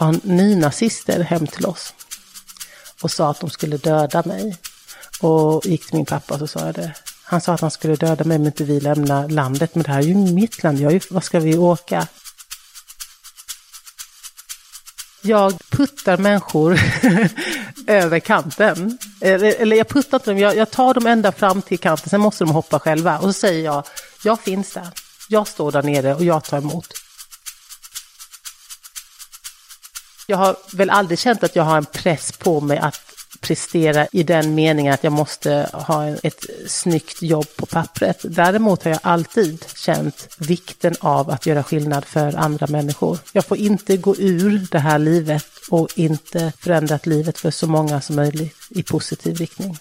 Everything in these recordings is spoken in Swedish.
ringde nynazister hem till oss och sa att de skulle döda mig. Och gick till min pappa och så sa jag det. Han sa att han skulle döda mig om inte vi lämnar landet. Men det här är ju mitt land. Jag är ju, vad ska vi åka? Jag puttar människor över kanten. Eller, eller jag puttar inte dem, jag, jag tar dem ända fram till kanten, sen måste de hoppa själva. Och så säger jag, jag finns där. Jag står där nere och jag tar emot. Jag har väl aldrig känt att jag har en press på mig att prestera i den meningen att jag måste ha ett snyggt jobb på pappret. Däremot har jag alltid känt vikten av att göra skillnad för andra människor. Jag får inte gå ur det här livet och inte förändrat livet för så många som möjligt i positiv riktning.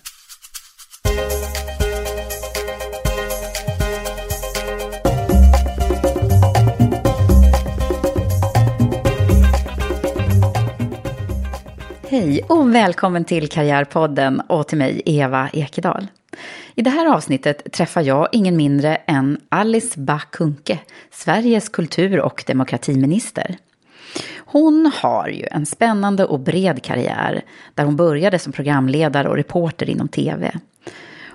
Hej och välkommen till Karriärpodden och till mig, Eva Ekedal. I det här avsnittet träffar jag ingen mindre än Alice Bah Kuhnke, Sveriges kultur och demokratiminister. Hon har ju en spännande och bred karriär där hon började som programledare och reporter inom tv.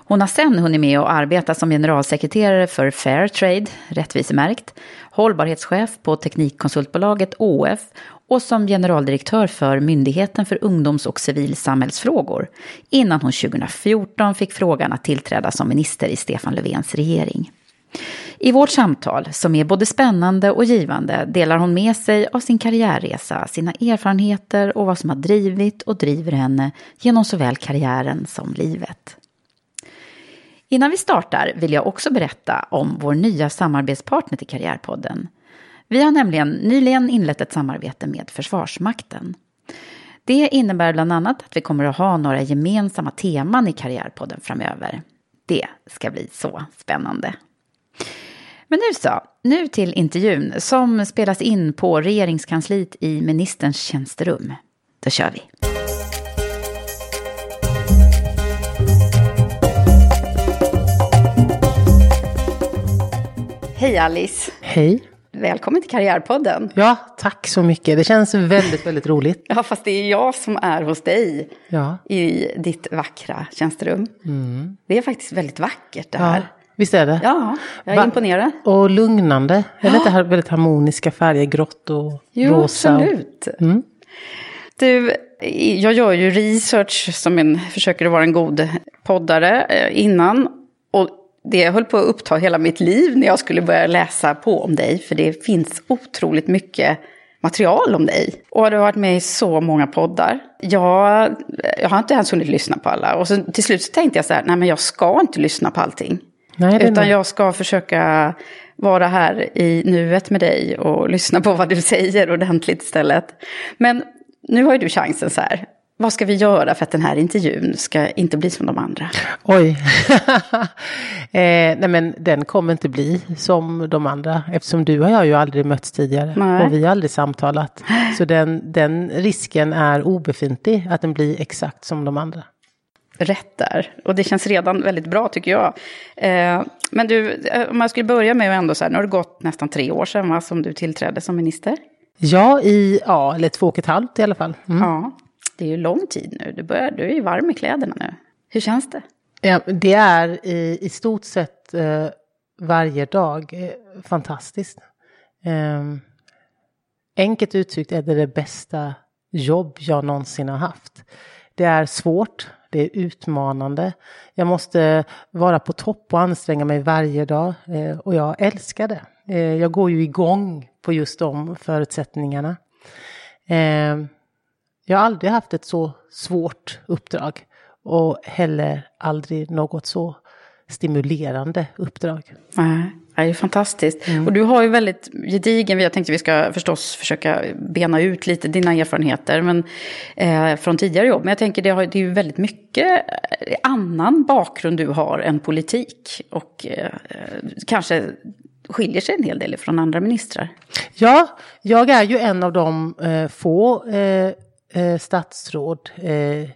Hon har sen hunnit med att arbeta som generalsekreterare för Fairtrade, rättvisemärkt, hållbarhetschef på teknikkonsultbolaget ÅF och som generaldirektör för Myndigheten för ungdoms och civilsamhällsfrågor innan hon 2014 fick frågan att tillträda som minister i Stefan Löfvens regering. I vårt samtal, som är både spännande och givande, delar hon med sig av sin karriärresa, sina erfarenheter och vad som har drivit och driver henne genom såväl karriären som livet. Innan vi startar vill jag också berätta om vår nya samarbetspartner till Karriärpodden. Vi har nämligen nyligen inlett ett samarbete med Försvarsmakten. Det innebär bland annat att vi kommer att ha några gemensamma teman i Karriärpodden framöver. Det ska bli så spännande. Men nu så, nu till intervjun som spelas in på regeringskansliet i ministerns tjänsterum. Då kör vi! Hej Alice! Hej! Välkommen till Karriärpodden. Ja, tack så mycket. Det känns väldigt, väldigt roligt. Ja, fast det är jag som är hos dig Ja. i ditt vackra tjänsterum. Det är faktiskt väldigt vackert det ja. här. Visst är det? Ja, jag är Va- imponerad. Och lugnande. Är det inte här väldigt harmoniska färger? Grått och Jo, rosa. och- absolut. Du, jag gör ju research som en, försöker vara en god poddare eh, innan. Och det höll på att uppta hela mitt liv när jag skulle börja läsa på om dig. För det finns otroligt mycket material om dig. Och du har varit med i så många poddar. Jag, jag har inte ens hunnit lyssna på alla. Och så, till slut så tänkte jag så här, nej men jag ska inte lyssna på allting. Nej, Utan nog- jag ska försöka vara här i nuet med dig och lyssna på vad du säger ordentligt istället. Men nu har ju du chansen så här. Vad ska vi göra för att den här intervjun ska inte bli som de andra? Oj. eh, nej men den kommer inte bli som de andra. Eftersom du och jag ju aldrig mötts tidigare. Nej. Och vi har aldrig samtalat. Så den, den risken är obefintlig. Att den blir exakt som de andra. Rätt där. Och det känns redan väldigt bra tycker jag. Eh, men du, eh, om jag skulle börja med att ändå så här, nu har det gått nästan tre år sedan va, som du tillträdde som minister. Ja, i, ja, eller två och ett halvt i alla fall. Mm. Ja, det är ju lång tid nu. Du, börjar, du är ju varm i kläderna nu. Hur känns det? Ja, det är i, i stort sett eh, varje dag eh, fantastiskt. Eh, enkelt uttryckt är det det bästa jobb jag någonsin har haft. Det är svårt, det är utmanande. Jag måste vara på topp och anstränga mig varje dag eh, och jag älskar det. Eh, jag går ju igång på just de förutsättningarna. Ehm, jag har aldrig haft ett så svårt uppdrag och heller aldrig något så stimulerande uppdrag. Nej, det är fantastiskt. Och du har ju väldigt gedigen, jag tänkte vi ska förstås försöka bena ut lite dina erfarenheter men, eh, från tidigare jobb. Men jag tänker det, har, det är ju väldigt mycket eh, annan bakgrund du har än politik. Och eh, kanske skiljer sig en hel del från andra ministrar. Ja, jag är ju en av de eh, få eh, eh, statsråd eh,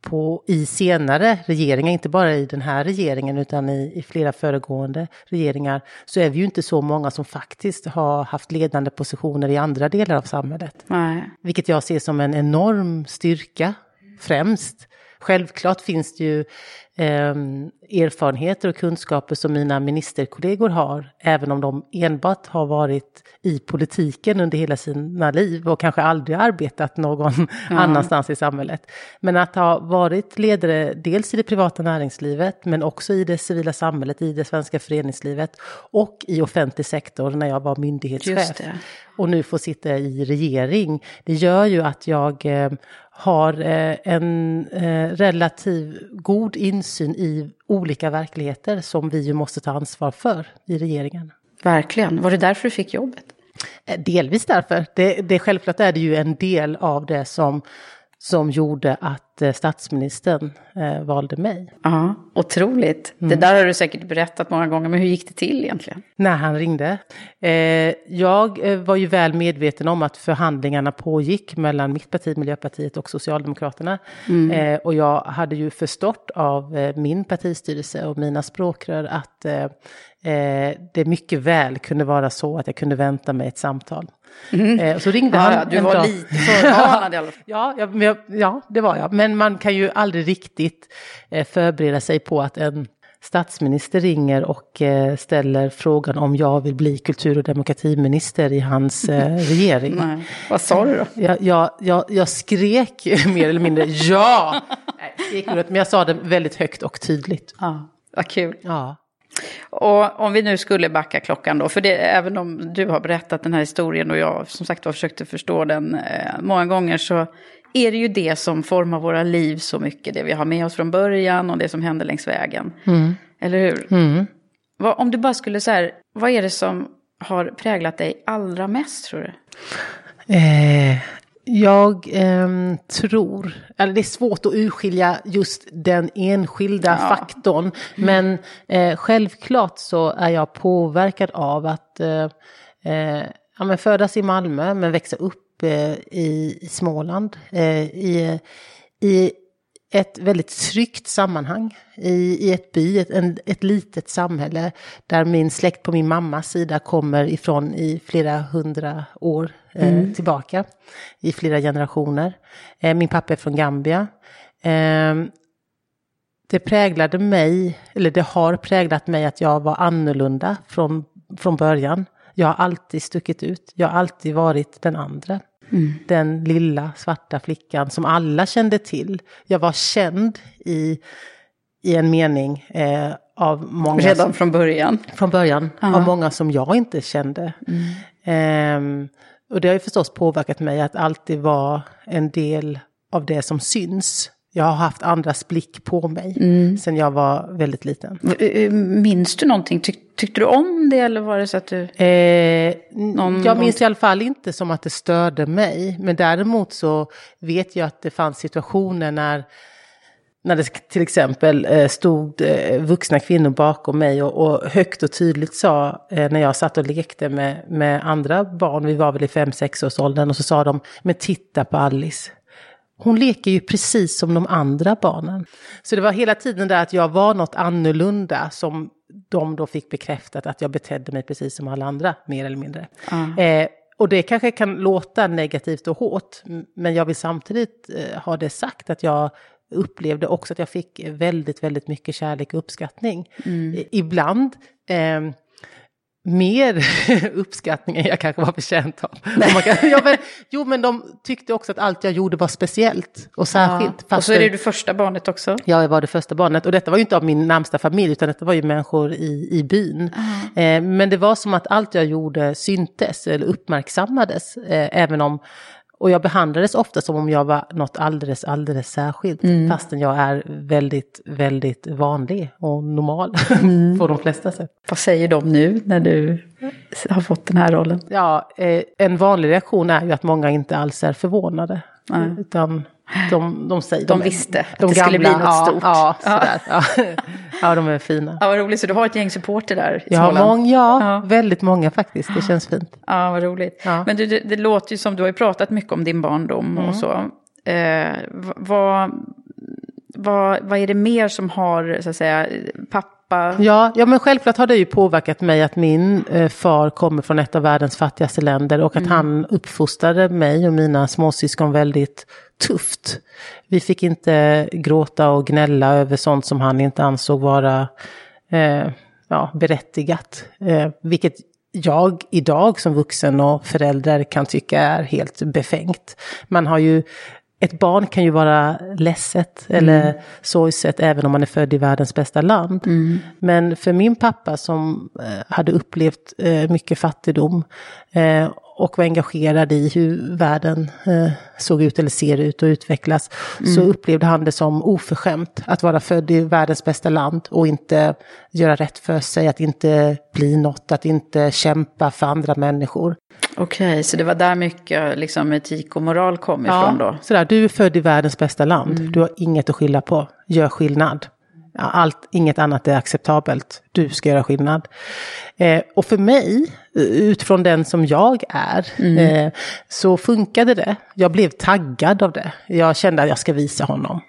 på, i senare regeringar, inte bara i den här regeringen utan i, i flera föregående regeringar, så är vi ju inte så många som faktiskt har haft ledande positioner i andra delar av samhället. Nej. Vilket jag ser som en enorm styrka främst. Självklart finns det ju eh, erfarenheter och kunskaper som mina ministerkollegor har, även om de enbart har varit i politiken under hela sina liv och kanske aldrig arbetat någon annanstans i samhället. Men att ha varit ledare dels i det privata näringslivet, men också i det civila samhället, i det svenska föreningslivet och i offentlig sektor när jag var myndighetschef. Och nu får sitta i regering, det gör ju att jag eh, har eh, en eh, relativ god insyn i olika verkligheter som vi ju måste ta ansvar för i regeringen. Verkligen. Var det därför du fick jobbet? Eh, Delvis därför. Det, det, självklart är det ju en del av det som, som gjorde att eh, statsministern eh, valde mig. Ja, otroligt. Det där har du säkert berättat många gånger, men hur gick det till egentligen? När han ringde. Eh, jag var ju väl medveten om att förhandlingarna pågick mellan mitt parti, Miljöpartiet och Socialdemokraterna. Eh, och jag hade ju förstått av min partistyrelse och mina språkrör att det mycket väl kunde vara så att jag kunde vänta mig ett samtal. Eh, och så ringde Ja, han. ja, du var dag. lite förvarnad i alla fall. Ja, ja, ja, det var jag. Men man kan ju aldrig riktigt eh, förbereda sig på att en statsminister ringer och eh, ställer frågan om jag vill bli kultur och demokratiminister i hans eh, regering. Nej. Vad sa du då? Jag, jag, jag, jag skrek mer eller mindre ja. Nej, men jag sa det väldigt högt och tydligt. Ja, vad kul. Ja. Och om vi nu skulle backa klockan då, för det, även om du har berättat den här historien och jag som sagt var försökte förstå den eh, många gånger så är det ju det som formar våra liv så mycket, det vi har med oss från början och det som händer längs vägen. Eller hur? Vad, om du bara skulle så här, vad är det som har präglat dig allra mest tror du? Eh, jag ehm, tror, eller det är svårt att urskilja just den enskilda faktorn. Men eh, självklart så är jag påverkad av att eh, eh, ja, men födas i Malmö men växa upp eh, i, i Småland. Eh, i, I ett väldigt tryggt sammanhang i, i ett by, ett, en, ett litet samhälle där min släkt på min mammas sida kommer ifrån i flera hundra år eh, tillbaka, i flera generationer. Eh, min pappa är från Gambia. Eh, det präglade mig, eller det har präglat mig att jag var annorlunda från, från början. Jag har alltid stuckit ut, jag har alltid varit den andra. Den lilla svarta flickan som alla kände till. Jag var känd i, i en mening eh, av många Redan som, från början. från början, av många som jag inte kände. Ehm, och det har ju förstås påverkat mig att alltid vara en del av det som syns. Jag har haft andras blick på mig mm. sen jag var väldigt liten. Eh, minns du någonting? Tyck, tyckte du om det eller var det så att du... Eh, någon, jag minns någon... i alla fall inte som att det störde mig. Men däremot så vet jag att det fanns situationer när när det till exempel eh, stod eh, vuxna kvinnor bakom mig och, och högt och tydligt sa när jag satt och lekte med, med andra barn, vi var väl i 5-6 års åldern, och så sa de, men titta på Alice, hon leker ju precis som de andra barnen. Så det var hela tiden där att jag var något annorlunda som de då fick bekräftat att jag betedde mig precis som alla andra, mer eller mindre. Mm. Eh, och det kanske kan låta negativt och hårt, men jag vill samtidigt eh, ha det sagt att jag upplevde också att jag fick väldigt, väldigt mycket kärlek och uppskattning. Mm. Ibland eh, mer uppskattning än jag kanske var förtjänt av. Kan, ja, men, jo, men de tyckte också att allt jag gjorde var speciellt och särskilt. Ja. Och så är det det första barnet också. Ja, jag var det första barnet. Och detta var ju inte av min närmsta familj, utan detta var ju människor i, i byn. Eh, men det var som att allt jag gjorde syntes eller uppmärksammades, eh, även om och jag behandlades ofta som om jag var något alldeles, alldeles särskilt. Mm. Fastän jag är väldigt, väldigt vanlig och normal mm. på de flesta sätt. Vad säger de nu när du har fått den här rollen? Ja, eh, en vanlig reaktion är ju att många inte alls är förvånade. Mm. Utan de, de säger... De, de visste att de det skulle bli något ja, stort. Ja, sådär. Ja. ja, de är fina. Ja, vad roligt. Så du har ett gäng supporter där i ja, mång, ja, ja, väldigt många faktiskt. Det känns fint. Ja, vad roligt. Ja. Men du, det, det, låter ju som, du har ju pratat mycket om din barndom mm. och så. Eh, vad, vad, vad är det mer som har, så att säga, pappa Ja, ja, men självklart har det ju påverkat mig att min eh, far kommer från ett av världens fattigaste länder och att mm. han uppfostrade mig och mina småsyskon väldigt tufft. Vi fick inte gråta och gnälla över sånt som han inte ansåg vara eh, ja, berättigat. Eh, vilket jag idag som vuxen och förälder kan tycka är helt befängt. Man har ju ett barn kan ju vara ledset eller mm. sorgset även om man är född i världens bästa land. Mm. Men för min pappa som eh, hade upplevt eh, mycket fattigdom eh, och var engagerad i hur världen eh, såg ut eller ser ut och utvecklas, mm. så upplevde han det som oförskämt att vara född i världens bästa land och inte göra rätt för sig, att inte bli något, att inte kämpa för andra människor. Okej, okay, så det var där mycket liksom, etik och moral kom ifrån ja, då? Sådär, du är född i världens bästa land, mm. du har inget att skylla på, gör skillnad. Allt, inget annat är acceptabelt. Du ska göra skillnad. Eh, och för mig, utifrån den som jag är, mm. eh, så funkade det. Jag blev taggad av det. Jag kände att jag ska visa honom.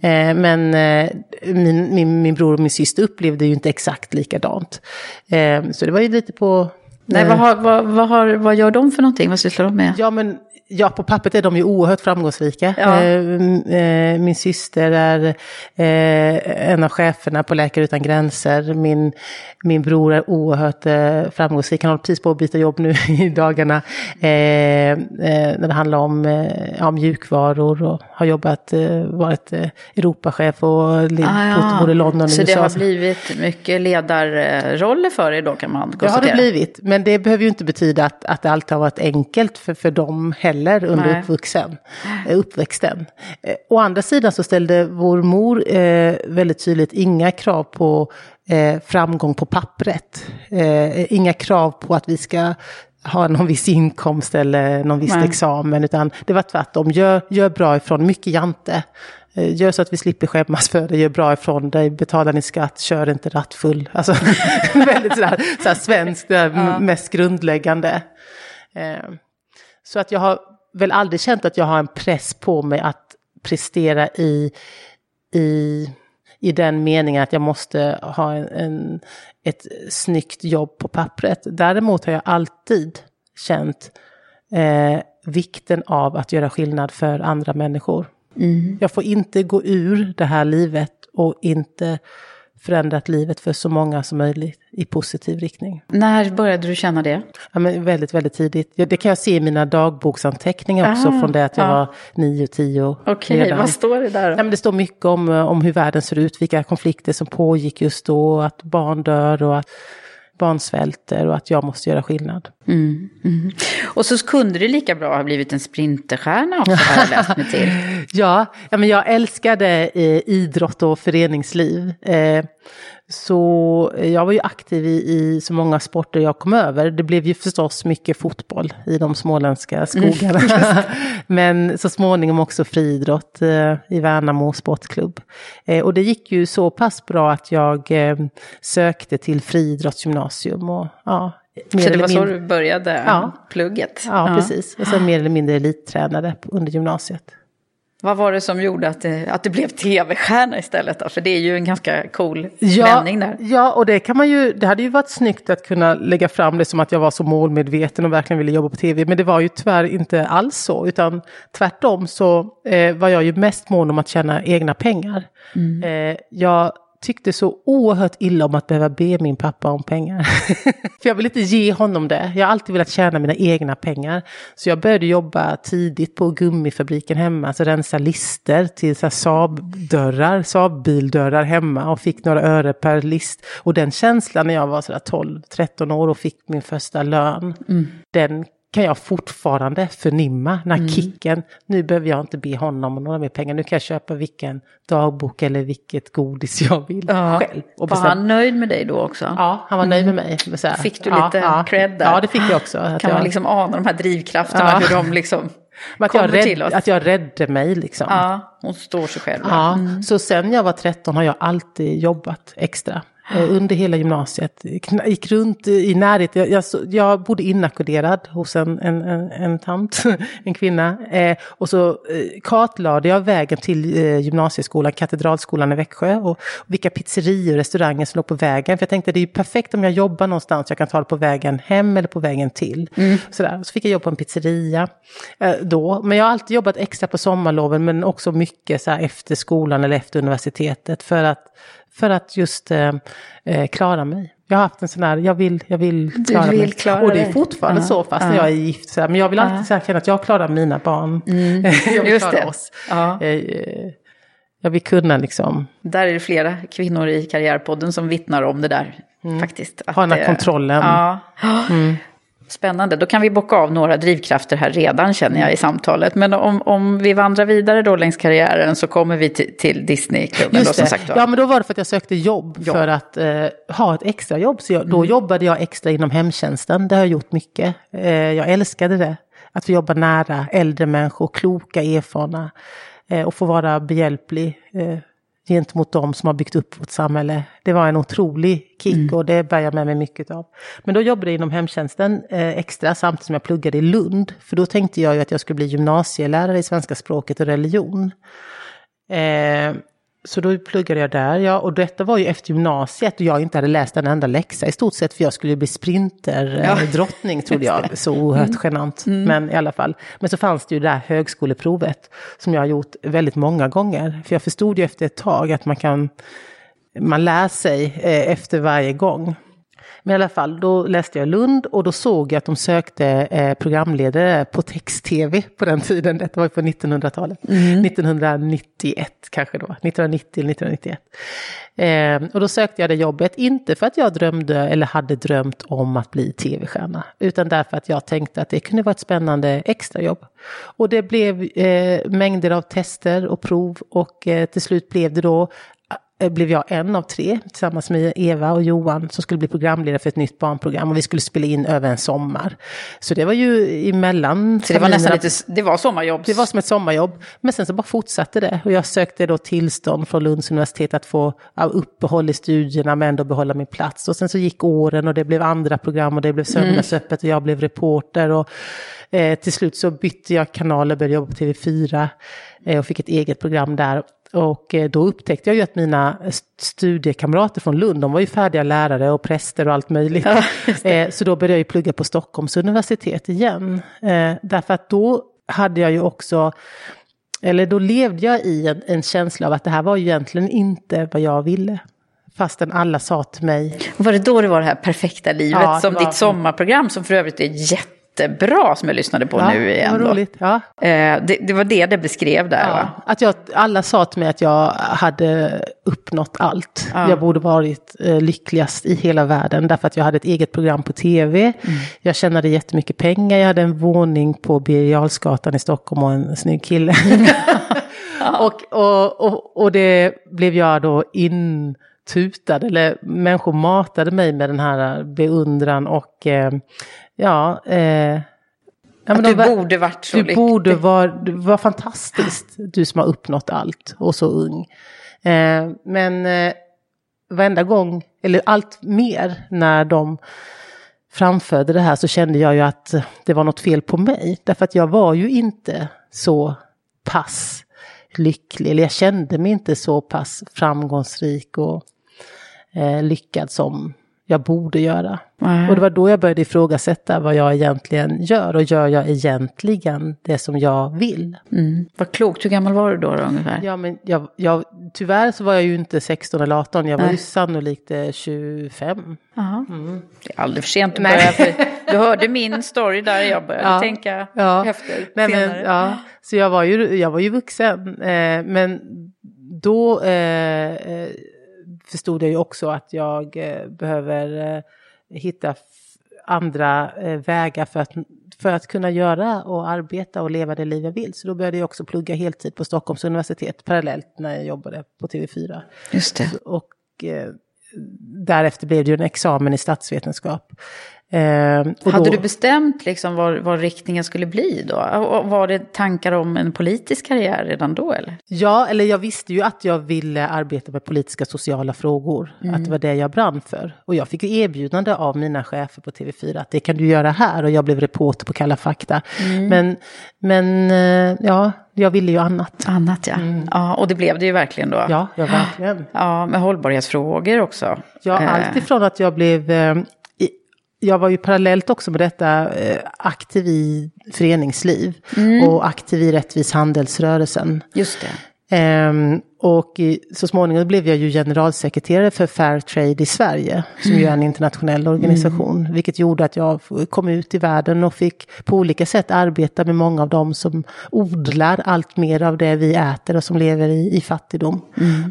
Eh, men eh, min, min, min bror och min syster upplevde ju inte exakt likadant. Eh, så det var ju lite på Nej, vad, har, vad, vad, har, vad gör de för någonting? Vad sysslar de med? Ja, men Ja, på pappret är de ju oerhört framgångsrika. Ja. Eh, eh, min syster är eh, en av cheferna på Läkare Utan Gränser. Min, min bror är oerhört framgångsrik. Han håller precis på att byta jobb nu i dagarna. när det handlar om ja, mjukvaror och har jobbat, varit Europachef och ah, ja. både London och Så USA. det har blivit mycket ledarroller för er då kan man konstatera? Det har det blivit, men det behöver ju inte betyda att, att det alltid har varit enkelt för, för dem heller heller under uppvuxen, eh, uppväxten. Eh, å andra sidan så ställde vår mor eh, väldigt tydligt inga krav på eh, framgång på pappret. Eh, inga krav på att vi ska ha någon viss inkomst eller någon viss Nej. examen, utan det var tvärtom. Gör, gör bra ifrån, mycket jante. Eh, gör så att vi slipper skämmas för det, gör bra ifrån dig, betala din skatt, kör inte rattfull. Alltså väldigt sådär, sådär svenskt, det ja. mest grundläggande. Så att jag har väl aldrig känt att jag har en press på mig att prestera i, i, i den meningen att jag måste ha en, en, ett snyggt jobb på pappret. Däremot har jag alltid känt eh, vikten av att göra skillnad för andra människor. Mm. Jag får inte gå ur det här livet och inte förändrat livet för så många som möjligt i positiv riktning. När började du känna det? Ja, men väldigt, väldigt tidigt. Det kan jag se i mina dagboksanteckningar också Aha, från det att jag ja. var nio, tio. Okej, okay, vad står det där? Ja, men det står mycket om, om hur världen ser ut, vilka konflikter som pågick just då, att barn dör och att barn svälter och att jag måste göra skillnad. Mm, mm. Och så kunde det lika bra ha blivit en sprinterstjärna också har jag läst mig till. ja, ja, men jag älskade eh, idrott och föreningsliv. Eh, så jag var ju aktiv i, i, så många sporter jag kom över. Det blev ju förstås mycket fotboll i de småländska skogarna. Mm, Men så småningom också friidrott eh, i Värnamo sportklubb. Eh, och det gick ju så pass bra att jag eh, sökte till friidrottsgymnasium. Och, ja, så det var så du började ja. plugget? Ja, ja, precis. Och sen mer eller mindre elittränade under gymnasiet. Vad var det som gjorde att det, att det blev tv-stjärna istället då? För det är ju en ganska cool ja, vändning där. Ja, och det kan man ju, det hade ju varit snyggt att kunna lägga fram det som att jag var så målmedveten och verkligen ville jobba på tv. Men det var ju tyvärr inte alls så, utan tvärtom så eh, var jag ju mest mån om att tjäna egna pengar. Mm. Eh, jag tyckte så oerhört illa om att behöva be min pappa om pengar. För jag vill inte ge honom det. Jag har alltid velat tjäna mina egna pengar. Så jag började jobba tidigt på gummifabriken hemma, alltså rensa lister till Saab-dörrar, Saab-bildörrar hemma och fick några öre per list. Och den känslan när jag var 12-13 år och fick min första lön, mm. den kan jag fortfarande förnimma när mm. kicken, nu behöver jag inte be honom om några mer pengar, nu kan jag köpa vilken dagbok eller vilket godis jag vill ja. själv. Och var han nöjd med dig då också? Ja, han var nöjd med mm. mig. Med här, fick du lite ja, cred där? Ja, det fick jag också. kan jag, man liksom ana de här drivkrafterna, ja. hur de liksom att jag, rädd, att jag räddade mig liksom. Ja, hon står sig själv. Ja, mm. så sen jag var 13 har jag alltid jobbat extra. Eh, under hela gymnasiet. Gick runt i närheten. Jag, jag, jag bodde inackorderad hos en, en, en, en tant, en kvinna. Eh, och så eh, kartlade jag vägen till eh, gymnasieskolan, Katedralskolan i Växjö. Och, och vilka pizzerior och restauranger som låg på vägen. För jag tänkte det är ju perfekt om jag jobbar någonstans. Jag kan ta det på vägen hem eller på vägen till. Mm. Sådär. Så fick jag jobb på en pizzeria eh, då. Men jag har alltid jobbat extra på sommarloven men också mycket så efter skolan eller efter universitetet. För att för att just eh, eh, klara mig. Jag har haft en sån här, jag vill, jag vill klara du vill mig. Klara och det är fortfarande uh, så fast uh. när jag är gift. Så här, men jag vill alltid uh. känna att jag klarar mina barn. Mm. jag vill just klara det. oss. Uh. Jag vill kunna liksom. Där är det flera kvinnor i Karriärpodden som vittnar om det där. Mm. Faktiskt. Ha den här kontrollen. Ja. Mm. Spännande, då kan vi bocka av några drivkrafter här redan känner jag i samtalet. Men om, om vi vandrar vidare då längs karriären så kommer vi till, till Disneyklubben. Just då, som sagt, Ja, men då var det för att jag sökte jobb, jobb. för att eh, ha ett extra jobb. Så jag, då mm. jobbade jag extra inom hemtjänsten, det har jag gjort mycket. Eh, jag älskade det, att få jobba nära äldre människor, kloka, erfarna eh, och få vara behjälplig. Gentemot de som har byggt upp vårt samhälle. Det var en otrolig kick mm. och det bär jag med mig mycket av. Men då jobbade jag inom hemtjänsten eh, extra samtidigt som jag pluggade i Lund. För då tänkte jag ju att jag skulle bli gymnasielärare i svenska språket och religion. Eh, så då pluggade jag där, ja. Och detta var ju efter gymnasiet och jag inte hade läst en enda läxa i stort sett för jag skulle bli sprinterdrottning ja. trodde jag. Så oerhört mm. genant. Mm. Men i alla fall. Men så fanns det ju det här högskoleprovet som jag har gjort väldigt många gånger. För jag förstod ju efter ett tag att man kan, man lär sig eh, efter varje gång. Men i alla fall, då läste jag Lund och då såg jag att de sökte eh, programledare på text-tv på den tiden. Detta var ju på 1900-talet. Mm. 1991 kanske då, 1990 eller 1991. Eh, och då sökte jag det jobbet, inte för att jag drömde eller hade drömt om att bli tv-stjärna, utan därför att jag tänkte att det kunde vara ett spännande extrajobb. Och det blev eh, mängder av tester och prov och eh, till slut blev det då blev jag en av tre tillsammans med Eva och Johan som skulle bli programledare för ett nytt barnprogram och vi skulle spela in över en sommar. Så det var ju emellan. Så det var nästan lite, det var sommarjobb? Det var som ett sommarjobb. Men sen så bara fortsatte det och jag sökte då tillstånd från Lunds universitet att få uppehåll i studierna men ändå behålla min plats. Och sen så gick åren och det blev andra program och det blev Söndagsöppet och jag blev reporter och eh, till slut så bytte jag kanal och började jobba på TV4 eh, och fick ett eget program där. Och eh, då upptäckte jag ju att mina studiekamrater från Lund, de var ju färdiga lärare och präster och allt möjligt. Ja, eh, så då började jag ju plugga på Stockholms universitet igen. Eh, därför att då hade jag ju också, eller då levde jag i en, en känsla av att det här var ju egentligen inte vad jag ville fastän alla sa till mig. Var det då det var det här perfekta livet ja, som var... ditt sommarprogram som för övrigt är jätte jättebra som jag lyssnade på ja, nu igen. Vad roligt. Ja. Eh, det, det var det det beskrev där? Ja, att jag, alla sa till mig att jag hade uppnått allt. Ja. Jag borde varit eh, lyckligast i hela världen därför att jag hade ett eget program på tv. Mm. Jag tjänade jättemycket pengar, jag hade en våning på Birger i Stockholm och en snygg kille. och, och, och, och det blev jag då intutad, eller människor matade mig med den här beundran och eh, ja... Eh, Ja, Att du de- borde varit så Du lycklig. borde vara, var fantastiskt, du som har uppnått allt och så ung. Eh, men eh, varenda gång, eller allt mer när de framförde det här så kände jag ju att det var något fel på mig. Därför att jag var ju inte så pass lycklig, eller jag kände mig inte så pass framgångsrik och eh, lyckad som jag borde göra. Nej. Och det var då jag började ifrågasätta vad jag egentligen gör och gör jag egentligen det som jag vill? Mm. Vad klokt, hur gammal var du då, då ungefär? Ja, men jag, jag, tyvärr så var jag ju inte 16 eller 18, jag var Nej. ju sannolikt eh, 25. Jaha. Det är aldrig för sent att börja. För du hörde min story där jag började Ja. tänka Ja. efter Nej, men, ja, så jag var ju, jag var ju vuxen. Eh, men då eh, eh, förstod jag ju också att jag eh, behöver eh, hitta andra eh, vägar för att, för att kunna göra och arbeta och leva det liv jag vill. Så då började jag också plugga heltid på Stockholms universitet parallellt när jag jobbade på TV4. Just det. Och därefter blev det ju en examen i statsvetenskap. Eh, Hade då- du bestämt liksom vad, vad riktningen skulle bli då? Och Var det tankar om en politisk karriär redan då eller? Ja, eller jag visste ju att jag ville arbeta med politiska sociala frågor. Att det var det jag brann för. Och jag fick ju erbjudande av mina chefer på TV4 att det kan du göra här. Och jag blev reporter på Kalla fakta. Men, men eh, ja, jag ville ju annat. Annat ja. Ja, och det blev det ju verkligen då. Ja, ja verkligen. Ja, med hållbarhetsfrågor också. Ja, Eh, allt ifrån att jag blev... Jag var ju parallellt också med detta eh, aktiv i föreningsliv och aktiv i Rättvis handelsrörelsen. Just det. Ehm, och så småningom blev jag ju generalsekreterare för Fair Trade i Sverige, som ju är en internationell organisation. Vilket gjorde att jag kom ut i världen och fick på olika sätt arbeta med många av dem som odlar allt mer av det vi äter och som lever i, i fattigdom.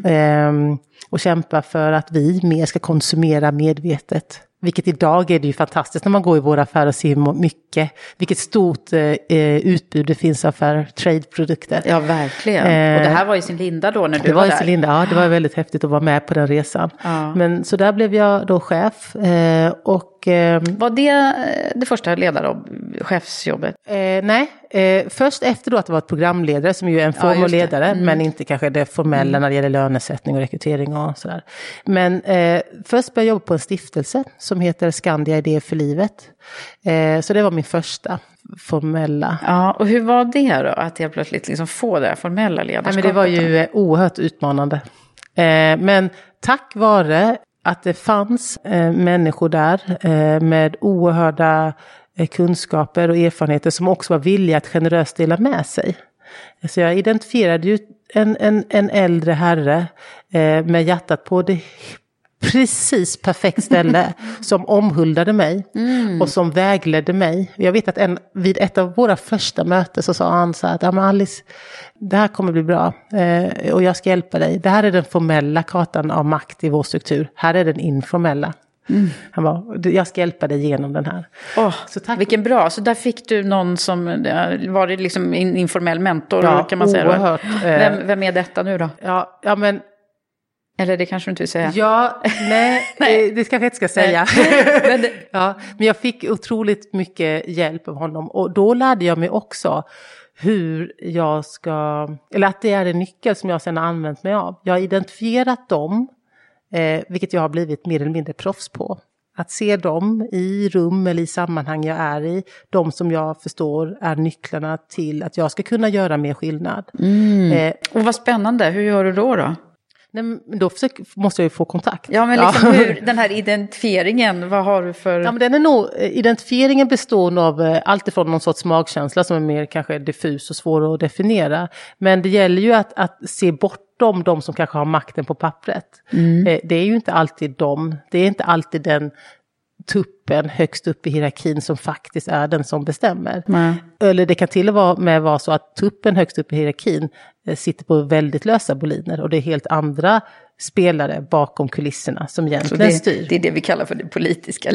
Ehm, och kämpa för att vi mer ska konsumera medvetet. Vilket idag är det ju fantastiskt när man går i våra affärer och ser må- mycket, vilket stort eh, eh, utbud det finns av fair trade-produkter. Ja, verkligen. Eh, och det här var i sin linda då när du Det var, var i där. Celinda, ja det var väldigt häftigt att vara med på den resan. Ja. Men så där blev jag då chef eh, och eh, Var det eh, det första ledar chefsjobbet? eh, nej, eh, först efter då att vara programledare som ju är en form av det. ledare men inte kanske det formella när det gäller lönesättning och rekrytering och sådär. Men eh, först började jag jobba på en stiftelse som heter Skandia Idé för livet. Eh, så det var min första formella Ja, och hur var det då? Att helt plötsligt liksom få det här formella Nej, ledarskapet? men det var ju eh, oerhört utmanande. Men tack vare att det fanns eh, människor där eh, med oerhörda eh, kunskaper och erfarenheter som också var villiga att generöst dela med sig. Så jag identifierade ju en, en, en äldre herre eh, med hjärtat på det precis perfekt ställe som omhuldade mig och som vägledde mig. Jag vet att en, vid ett av våra första möten så sa han så här att "Ja, Alice, det här kommer bli bra eh, och jag ska hjälpa dig. Det här är den formella kartan av makt i vår struktur. Här är den informella. Han bara, "Du, jag ska hjälpa dig genom den här. Åh, Så tack. Vilken bra, så där fick du någon som, eh, var det liksom en informell mentor Ja, kan man säga? då? oerhört, eh. Vem, vem är detta nu då? Ja, ja men Eller det kanske du inte vill säga? Ja, nej, Nej. det, kanske jag inte ska säga. Men ja, men jag fick otroligt mycket hjälp av honom och då lärde jag mig också hur jag ska, eller att det är en nyckel som jag sedan har använt mig av. Jag har identifierat dem, eh, vilket jag har blivit mer eller mindre proffs på. Att se dem i rum eller i sammanhang jag är i, de som jag förstår är nycklarna till att jag ska kunna göra mer skillnad. Eh, Och vad spännande, hur gör du då? då? Nej, men då försöker, måste jag ju få kontakt. Ja, men liksom hur, den här identifieringen, vad har du för... Ja, men den är nog, identifieringen består av eh, allt ifrån någon sorts magkänsla som är mer kanske diffus och svår att definiera. Men det gäller ju att, att se bortom de som kanske har makten på pappret. Eh, Det är ju inte alltid de, det är inte alltid den tuppen högst upp i hierarkin som faktiskt är den som bestämmer. Nej. Eller det kan till och med vara så att tuppen högst upp i hierarkin sitter på väldigt lösa boliner och det är helt andra spelare bakom kulisserna som egentligen det, styr. det är det vi kallar för det politiska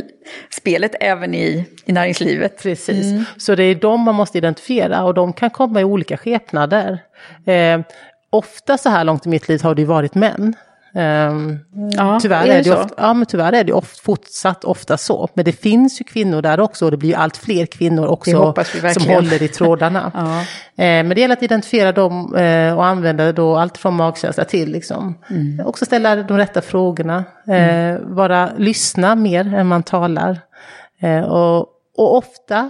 spelet även i, i näringslivet. Precis, så det är de man måste identifiera och de kan komma i olika skepnader. Eh, ofta så här långt i mitt liv har det varit män. Ehm, Ja, tyvärr, är är det ofta, ja, men tyvärr är det oft, fortsatt ofta så. Men det finns ju kvinnor där också och det blir ju allt fler kvinnor också som håller i trådarna. Ja. Eh, men det gäller att identifiera dem eh, och använda då allt från magkänsla till liksom. Mm. Också ställa de rätta frågorna. Eh, vara, lyssna mer än man talar. Eh, och, och ofta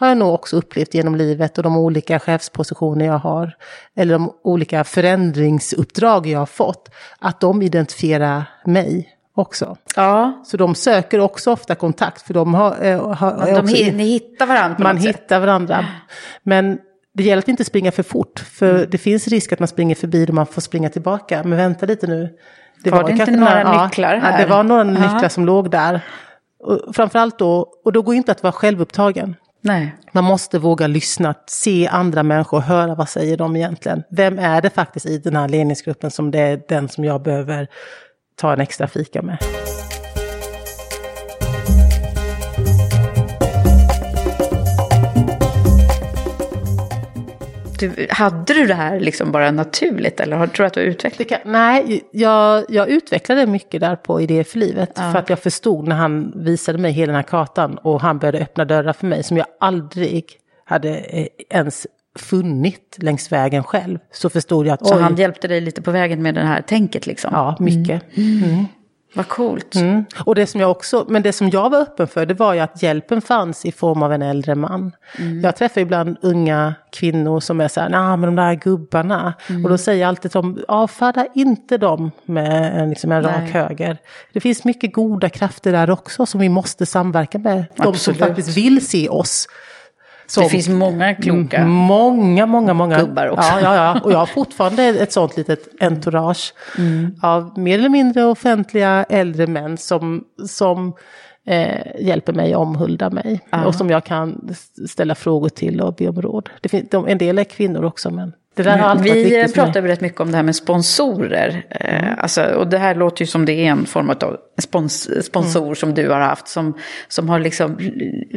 har jag nog också upplevt genom livet och de olika chefspositioner jag har, eller de olika förändringsuppdrag jag har fått, att de identifierar mig också. Ja, Så de söker också ofta kontakt, för de har... eh, har de, också- ni hittar varandra på man något sätt. hittar varandra. Men det gäller att inte springa för fort, för Mm. det finns risk att man springer förbi och man får springa tillbaka. Men vänta lite nu. Var det inte kanske några nycklar Ja, här? det var några Ja. nycklar som låg där. Och framförallt då, och då går inte att vara självupptagen. Nej. Man måste våga lyssna, se andra människor, höra vad säger de egentligen. Vem är det faktiskt i den här ledningsgruppen som det är den som jag behöver ta en extra fika med. Du, hade du det här liksom bara naturligt eller tror du att du har utvecklat Det nej, jag, jag utvecklade mycket där på Idé för livet. För att jag förstod när han visade mig hela den här kartan och han började öppna dörrar för mig som jag aldrig hade eh, ens funnit längs vägen själv. Så förstod jag att Så oj, han hjälpte dig lite på vägen med det här tänket liksom? ja, mycket. Vad coolt. Mm. Och det som jag också, men det som jag var öppen för det var ju att hjälpen fanns i form av en äldre man. Jag träffar ibland unga kvinnor som är så här, nej men de där gubbarna. Och då säger jag alltid till dem, avfärda inte dem med liksom en rak Nej. höger. Det finns mycket goda krafter där också som vi måste samverka med. De som Absolut. faktiskt vill se oss. Som, Det finns många kloka. Mm, Många, många, många. Gubbar också. Ja, ja, ja. Och jag har fortfarande ett sånt litet entourage Mm. av mer eller mindre offentliga äldre män som, som eh, hjälper mig och omhuldar mig. Och som jag kan ställa frågor till och be om råd. Det finns, de, en del är kvinnor också, men Vi pratar rätt mycket om det här med sponsorer. Eh, alltså, och det här låter ju som det är en form av spons, sponsor Mm. som du har haft. Som, som har liksom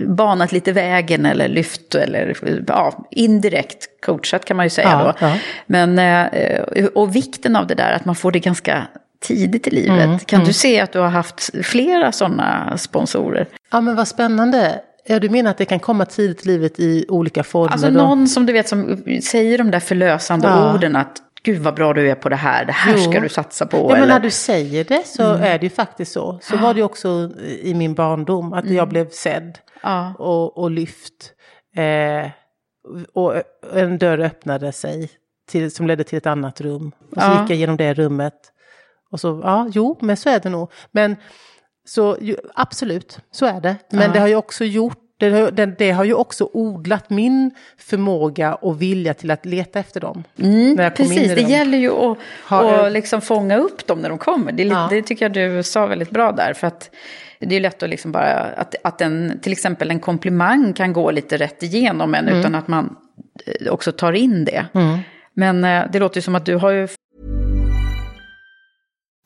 banat lite vägen eller lyft eller ja, indirekt coachat kan man ju säga Ja, då. ja. Men, eh, och vikten av det där att man får det ganska tidigt i livet. Mm, kan du se att du har haft flera sådana sponsorer? Ja, men vad spännande. Ja, du menar att det kan komma tidigt i livet i olika former? Alltså någon som du vet som säger de där förlösande Ja. orden att Gud vad bra du är på det här, det här Jo. ska du satsa på. Ja, men eller? när du säger det så är det ju faktiskt så. Så var det ju också i min barndom, att jag blev sedd Ja. och, och lyft. Eh, och en dörr öppnade sig till, som ledde till ett annat rum. Och så Ja. gick jag genom det rummet. Och så, ja, jo, men så är det nog. Men så ju, absolut, så är det. Men det har ju också gjort det har, det, det har ju också odlat min förmåga och vilja till att leta efter dem. in Precis, det dem. gäller ju att, Har- att liksom fånga upp dem när de kommer. Det, Ja. det tycker jag du sa väldigt bra där. För att det är lätt att liksom bara, att, att en, till exempel en komplimang kan gå lite rätt igenom en Mm. utan att man eh, också tar in det. Men eh, det låter ju som att du har ju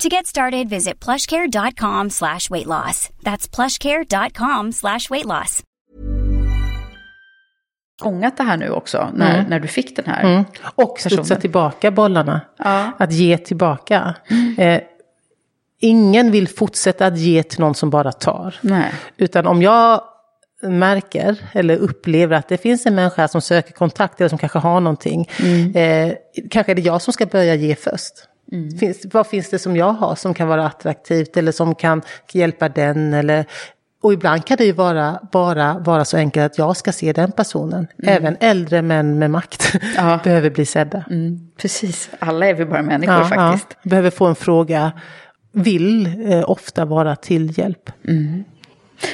To get started, visit plushcare.com slash weight loss. That's plushcare.com slash weight loss. Fångat det här nu också, när, Mm. när du fick den här Mm. Och studsa tillbaka bollarna. Ja. Att ge tillbaka. Eh, ingen vill fortsätta att ge till någon som bara tar. Nej. Utan om jag märker eller upplever att det finns en människa som söker kontakt eller som kanske har någonting. Eh, kanske är det jag som ska börja ge först. Finns, vad finns det som jag har som kan vara attraktivt eller som kan hjälpa den? Eller, och ibland kan det ju vara, bara vara så enkelt att jag ska se den personen. Även äldre män med makt Ja. behöver bli sedda. Mm, precis, alla är vi bara människor faktiskt. Ja, behöver få en fråga, vill eh, ofta vara till hjälp.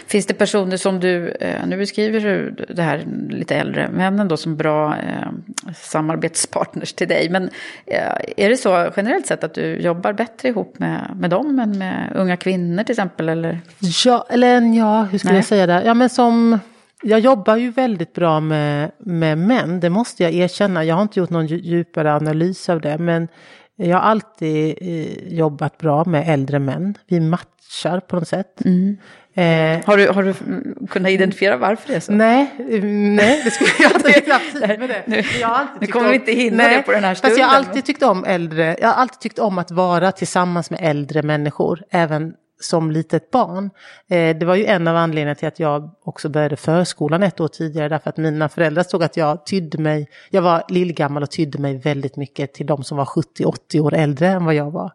Finns det personer som du, eh, nu beskriver du det här lite äldre männen då som bra eh, samarbetspartners till dig. Men eh, är det så generellt sett att du jobbar bättre ihop med, med dem än med unga kvinnor till exempel? Eller? Ja, eller ja, hur ska Nej. jag säga det? Ja, men som, jag jobbar ju väldigt bra med, med män, det måste jag erkänna. Jag har inte gjort någon dju- djupare analys av det, men jag har alltid jobbat bra med äldre män. Vi matchar på något sätt. Eh, Har du, har du mm, kunnat identifiera varför det är så? Nej, eh, nej, det skulle jag inte ha haft tid med det. Nu- Jag nu kommer om- vi inte hinna det på den här Fast jag stunden. har alltid tyckt om äldre, jag har alltid tyckt om att vara tillsammans med äldre människor, även som litet barn. Eh, det var ju en av anledningarna till att jag också började förskolan ett år tidigare, därför att mina föräldrar såg att jag tydde mig, jag var lillgammal och tydde mig väldigt mycket till de som var 70-80 år äldre än vad jag var.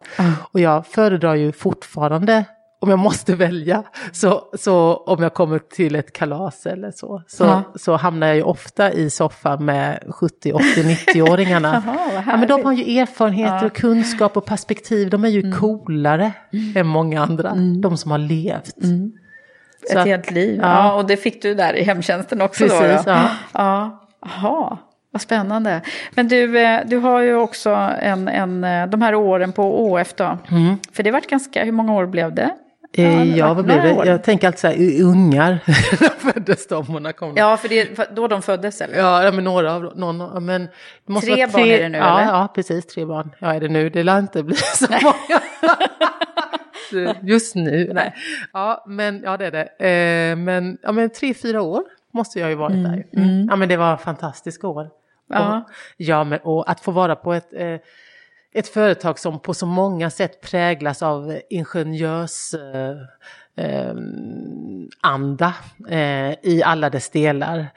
Och jag föredrar ju fortfarande om jag måste välja, så, så om jag kommer till ett kalas eller så, så, Ja. så hamnar jag ju ofta i soffan med 70, 80, 90-åringarna. Jaha, vad ja, men de har ju erfarenheter och kunskap och perspektiv, de är ju Mm. coolare än många andra, de som har levt. Så Ett helt liv. Ja. Ja. och det fick du där i hemtjänsten också då? Precis, då? ja. ja. Jaha, vad spännande. Men du, eh, du har ju också en, en, eh, de här åren på ÅF då. För det vart ganska, hur många år blev det? Eh, Ja, vad några det? år. Jag tänker alltid så här, ungar, när föddes de och när kom de? Ja, för det för då de föddes eller? Ja, men några av någon, ja, men måste Tre vara barn är det nu, ja, eller? Ja, precis, tre barn. Ja, är det nu? Det lär inte bli så många. Just nu, nej. Ja, men ja, det är det. Eh, men, ja, men tre, fyra år måste jag ju varit där. Mm. Ja, men det var fantastiska år. Ja. Och, ja, men och att få vara på ett, eh, ett företag som på så många sätt präglas av ingenjörs... Eh, eh, anda eh, i alla dess delar.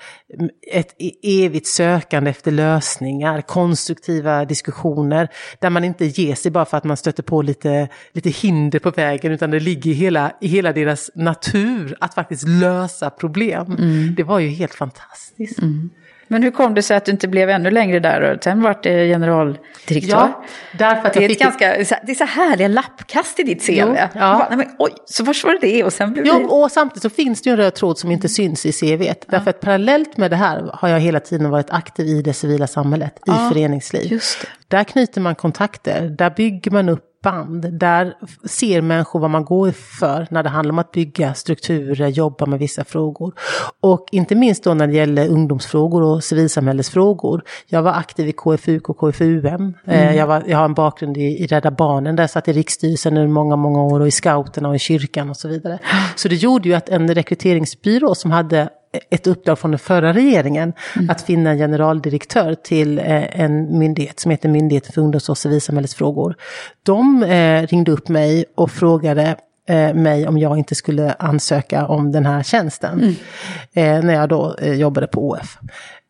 Ett e- evigt sökande efter lösningar, konstruktiva diskussioner där man inte ger sig bara för att man stöter på lite, lite hinder på vägen utan det ligger i hela, i hela deras natur att faktiskt lösa problem. Det var ju helt fantastiskt. Men hur kom det sig att du inte blev ännu längre där och sen vart det generaldirektör? Ja, därför att det, är ett ganska, det är så härliga lappkast i ditt CV. Jo, ja. bara, nej, men, oj, så vars var det det och sen blev det... Jo, och samtidigt så finns det ju en röd tråd som inte syns i CV. Därför att parallellt med det här har jag hela tiden varit aktiv i det civila samhället, i föreningsliv. just det. Där knyter man kontakter, där bygger man upp band. Där ser människor vad man går för när det handlar om att bygga strukturer, jobba med vissa frågor. Och inte minst då när det gäller ungdomsfrågor och civilsamhällesfrågor. Jag var aktiv i KFUK och KFUM. Mm. Jag, var, jag har en bakgrund i, i Rädda Barnen där jag satt i riksstyrelsen under många, många år och i scouterna och i kyrkan och så vidare. Så det gjorde ju att en rekryteringsbyrå som hade ett uppdrag från den förra regeringen mm. att finna en generaldirektör till eh, en myndighet som heter Myndigheten för ungdoms och civilsamhällesfrågor. De eh, ringde upp mig och frågade eh, mig om jag inte skulle ansöka om den här tjänsten. Mm. Eh, när jag då eh, jobbade på OF.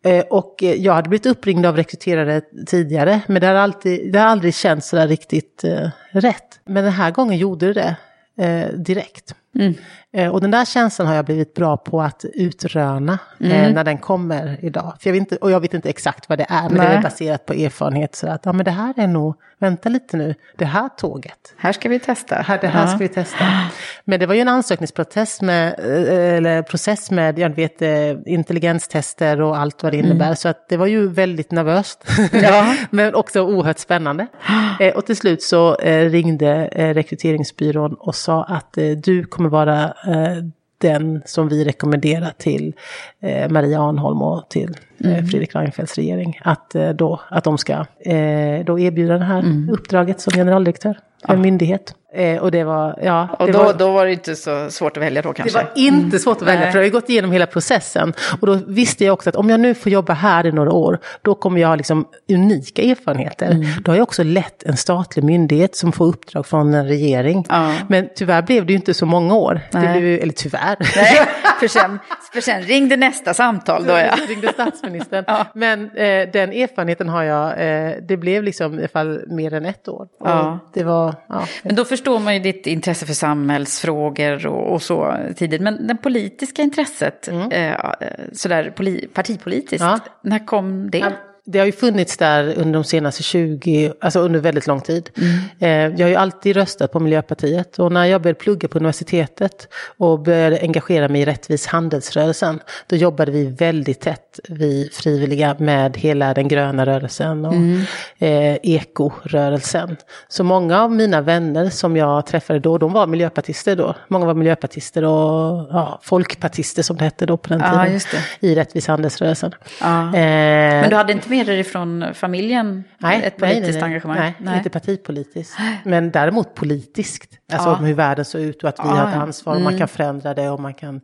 Eh, och jag hade blivit uppringd av rekryterare tidigare, men det har, alltid, det har aldrig känts sådär riktigt rätt. Men den här gången gjorde det det direkt. Mm. Eh, och den där känslan har jag blivit bra på att utröna eh, mm. när den kommer idag. För jag vet inte, och jag vet inte exakt vad det är, men Nej. det är baserat på erfarenhet. Så att ja, men det här är nog, vänta lite nu, det här tåget. Här ska vi testa. Här, det här ja. ska vi testa. Men det var ju en ansökningsprocess med, eh, eller process med, jag vet, intelligenstester och allt vad det innebär. Mm. Så att det var ju väldigt nervöst. Ja. men också oerhört spännande. och till slut så ringde rekryteringsbyrån och sa att du kommer vara den som vi rekommenderar till eh, Maria Arnholm och till eh, mm. Fredrik Reinfeldts regering. Att, eh, då, att de ska eh, då erbjuda det här mm. uppdraget som generaldirektör en myndighet. Eh, och det var, ja. Och då, var, då var det inte så svårt att välja då kanske? Det var inte mm. svårt att välja, Nej. för jag har ju gått igenom hela processen. Och då visste jag också att om jag nu får jobba här i några år, då kommer jag ha liksom unika erfarenheter. Mm. Då har jag också lett en statlig myndighet som får uppdrag från en regering. Ja. Men tyvärr blev det ju inte så många år. Det blev, eller tyvärr. Nej, för sen, för sen ringde nästa samtal då ja. ringde statsministern. ja. Men eh, den erfarenheten har jag, eh, det blev liksom i alla fall mer än ett år. Ja. Det var, ja. Men då förstår man ju ditt intresse för samhällsfrågor och, och så tidigt. Men det politiska intresset, mm. eh, sådär partipolitiskt, ja. när kom det? det har ju funnits där under de senaste 20, alltså under väldigt lång tid. Mm. jag har ju alltid röstat på Miljöpartiet och när jag började plugga på universitetet och började engagera mig i rättvis handelsrörelsen, då jobbade vi väldigt tätt, vi frivilliga, med hela den gröna rörelsen och mm. eh, ekorörelsen. Så många av mina vänner som jag träffade då, de var miljöpartister då. Många var miljöpartister och ja, folkpartister som det hette då på den tiden. I rättvis handelsrörelsen. Ja. Eh, Men du hade inte med er från familjen? Nej, ett politiskt nej, nej, engagemang? Nej, nej, inte partipolitiskt. Men däremot politiskt. Alltså ja. hur världen ser ut och att vi ja, har ett ansvar och man mm. kan förändra det och man kan ja,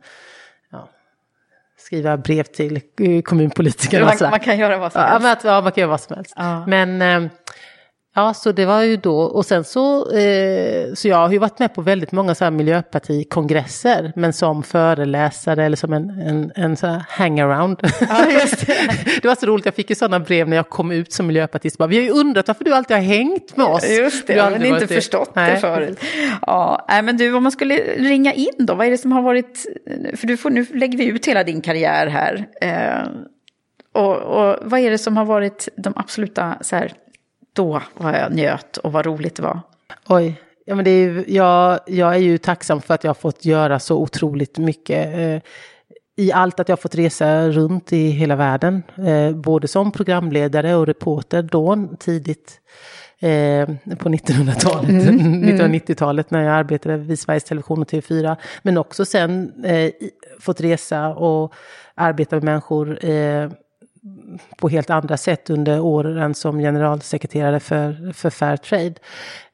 skriva brev till eh, kommunpolitikerna. Man, man, kan göra vad som helst. Ja, ja, man kan göra vad som helst. Men eh, Ja, så det var ju då, och sen så, eh, så jag har ju varit med på väldigt många så här miljöpartikongresser, men som föreläsare eller som en, en, en så här hangaround. Ja, just det. det var så roligt, jag fick ju sådana brev när jag kom ut som miljöpartist, bara, vi har ju undrat varför du alltid har hängt med oss. Just det, men inte förstått det, det förut. Ja, men du, om man skulle ringa in då, vad är det som har varit, för du får, nu lägger vi ut hela din karriär här. Eh, och, och vad är det som har varit de absoluta så här, då var jag njöt och vad roligt det var. Oj, ja, men det är, jag, jag är ju tacksam för att jag har fått göra så otroligt mycket. Eh, I allt att jag har fått resa runt i hela världen, eh, både som programledare och reporter då tidigt eh, på 1900-talet, mm, 1990-talet mm. när jag arbetade vid Sveriges Television och TV4. Men också sen eh, fått resa och arbeta med människor eh, på helt andra sätt under åren som generalsekreterare för, för Fairtrade.